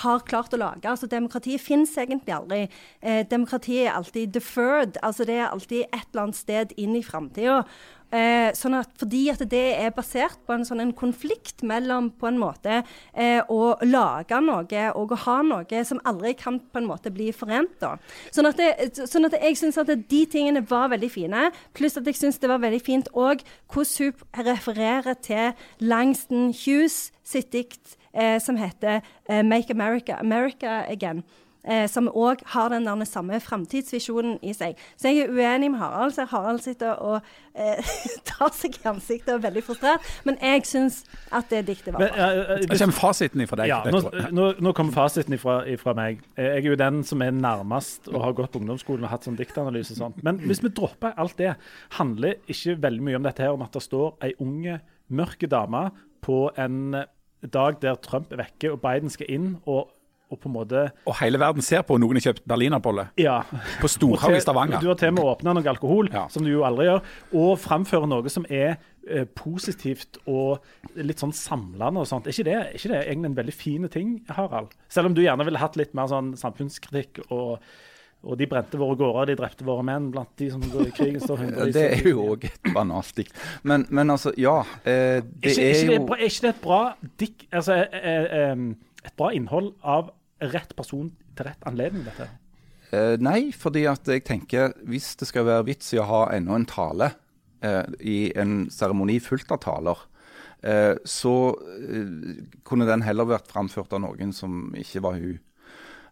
har klart å lage. Altså Demokratiet fins egentlig aldri. Eh, demokratiet er alltid deferred. altså Det er alltid et eller annet sted inn i framtida. Eh, sånn at, fordi at det er basert på en sånn en konflikt mellom på en måte eh, å lage noe og å ha noe som aldri kan på en måte bli forent. da. Sånn at, det, sånn at jeg syns at de tingene var veldig fine. Pluss at jeg syns det var veldig fint òg hvordan hun refererer til Langston Hughes sitt dikt eh, som heter eh, 'Make America America Again' eh, som òg har den der samme framtidsvisjonen i seg. Så jeg er uenig med Harald. Så Harald sitter og eh, tar seg i ansiktet og er veldig frustrert. Men jeg syns at det diktet var bra. Men, uh, kommer fasiten ifra deg. Ja, nå, nå, nå, kommer fasiten ifra meg. Jeg er jo den som er nærmest og har gått på ungdomsskolen og hatt sånn diktanalyse og sånt. Men hvis vi dropper alt det, handler ikke veldig mye om dette her om at det står ei unge, mørke dame på en dag der Trump er vekke og Biden skal inn og og på en måte Og hele verden ser på noen har kjøpt berlinerbolle ja. på Storhaug i Stavanger. Du har til og med åpna noe alkohol, ja. som du jo aldri gjør, og framfører noe som er eh, positivt og litt sånn samlende og sånt. Er ikke det, er ikke det egentlig en veldig fin ting, Harald? Selv om du gjerne ville hatt litt mer sånn samfunnskritikk og og de brente våre gårder, de drepte våre menn. Blant de som går i krigen står hundrevis Det er jo òg et banalt dikt. Men, men, altså, ja. Eh, det er, ikke, er, jo Er ikke det et bra dikt altså, eh, eh, et bra innhold av rett person til rett anledning, dette? Eh, nei, fordi at jeg tenker hvis det skal være vits i å ha enda en tale eh, i en seremoni fullt av taler, eh, så eh, kunne den heller vært framført av noen som ikke var hun.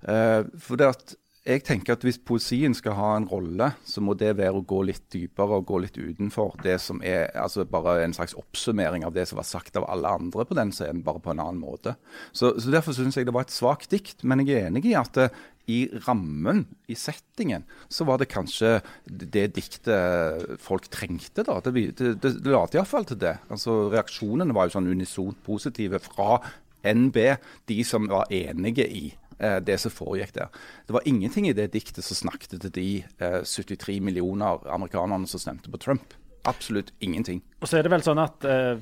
Eh, for det at jeg tenker at Hvis poesien skal ha en rolle, så må det være å gå litt dypere og gå litt utenfor det som er altså bare en slags oppsummering av det som var sagt av alle andre på den scenen, bare på en annen måte. Så, så Derfor syns jeg det var et svakt dikt. Men jeg er enig i at det, i rammen, i settingen, så var det kanskje det diktet folk trengte. da. Det, det, det, det late iallfall til det. Altså Reaksjonene var jo sånn unisont positive fra NB, de som var enige i eh, det som foregikk der. Det var ingenting i det diktet som snakket til de eh, 73 millioner amerikanerne som stemte på Trump. Absolutt ingenting. Og så er det vel sånn at eh,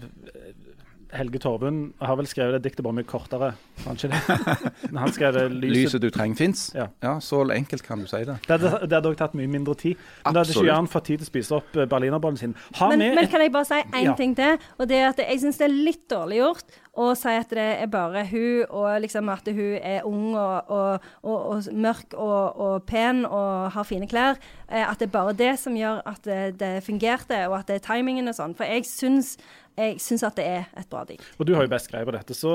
Helge Torvund har vel skrevet det diktet bare mye kortere, kanskje ikke det? Når han skrev det lyset, Lyset du trenger fins. Ja. Ja, så enkelt kan du si det. Det hadde, det hadde også tatt mye mindre tid. Men da hadde ikke Jørn fått tid til å spise opp eh, berlinerbollen sin. Men, men kan jeg bare si én Ja. ting til? Og det er at jeg syns det er litt dårlig gjort å si at det er bare hun, og liksom at hun er ung og, og, og, og mørk og, og pen og har fine klær. Eh, at det er bare det som gjør at det, det fungerte, og at det er timingen og sånn. For jeg syns, jeg syns at det er et bra dikt. Og du har jo best greie på dette, så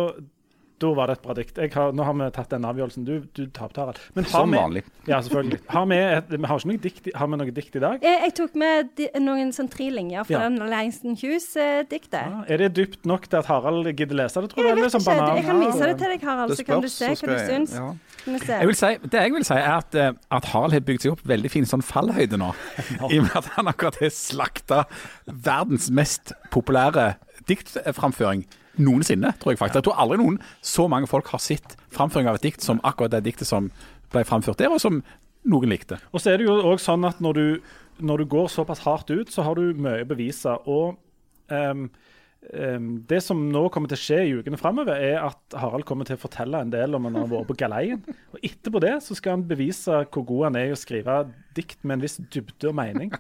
da var det et bra dikt. Jeg har, nå har vi tatt den avgjørelsen. Du, du tapte, Harald. Men har Som vi- vanlig. Ja, selvfølgelig. Har vi, et, vi har ikke noe dikt, har vi noe dikt i dag? Jeg, jeg tok med di, noen sånn tre linjer fra Ja. den Langston Hughes-diktet. Ja, er det dypt nok til at Harald gidder lese det, tror du? Jeg vet ikke. banan? Jeg kan vise det til deg, Harald, spørs, så kan du se hva du syns. ja. Vi. Jeg vil si, det jeg vil si, er at, eh, at Harald har bygd seg opp veldig fin sånn fallhøyde nå. I og med at han akkurat har slakta verdens mest populære diktframføring noensinne, tror jeg faktisk. Jeg tror aldri noen så mange folk har sett framføring av et dikt som akkurat det diktet som ble framført der, og som noen likte. Og så er det jo også sånn at når du, når du går såpass hardt ut, så har du mye å bevise. Og ehm, det som nå kommer til å skje i ukene framover, er at Harald kommer til å fortelle en del om han har vært på galeien. Og etterpå det så skal han bevise hvor god han er i å skrive dikt med en viss dybde og mening.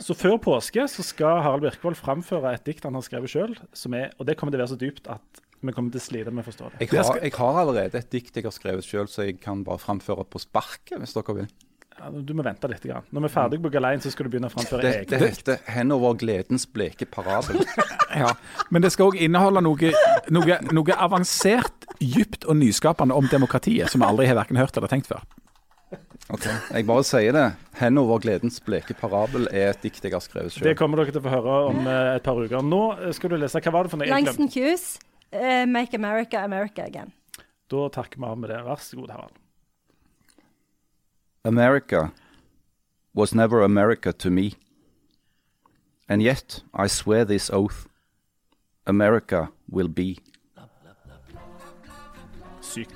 Så før påske så skal Harald Birkvold framføre et dikt han har skrevet sjøl, og det kommer til å være så dypt at vi kommer til å slite med å forstå det. Jeg har, jeg har allerede et dikt jeg har skrevet sjøl, så jeg kan bare framføre på sparket, hvis dere vil. Ja, du må vente litt. Grann. Når vi er ferdig på galeien, så skal du begynne å framføre Det, egne det heter 'Henover gledens bleke parabel'. Ja, Men det skal òg inneholde noe, noe, noe avansert, dypt og nyskapende om demokratiet, som vi aldri har verken hørt eller tenkt før. Ok, Jeg bare sier det. 'Henover gledens bleke parabel' er et dikt jeg har skrevet Det kommer dere til å få høre om eh, et par uker. Nå skal du lese. Hva var det for noe? Langston Hughes, uh, 'Make America America Again'. Da takker vi av med det. Vær så god, Harald. America was never America to me. And yet I swear this oath America will be. Sykt.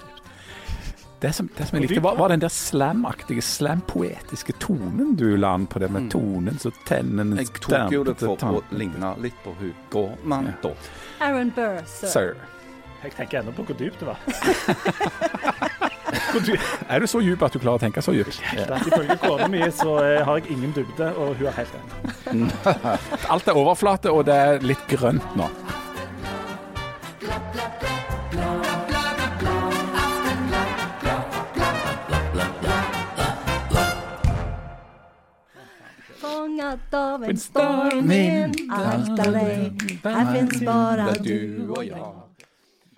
Det som, det som jeg likte, var, var den der slam-aktige, slam-poetiske tonen du la an på det med tonen så tennene Jeg tok jo det for å ligne litt på hun Gorman, da. Aaron Burr, sir. Sir. Jeg tenker ennå på hvor dypt det var. Er du så djup at du klarer å tenke så djupt? Ifølge kona mi så eh, har jeg ingen dybde, og hun er helt enig. Alt er overflate, og det er litt grønt nå. Fångat av en storm, alt er lei. Her fins bare du og jeg.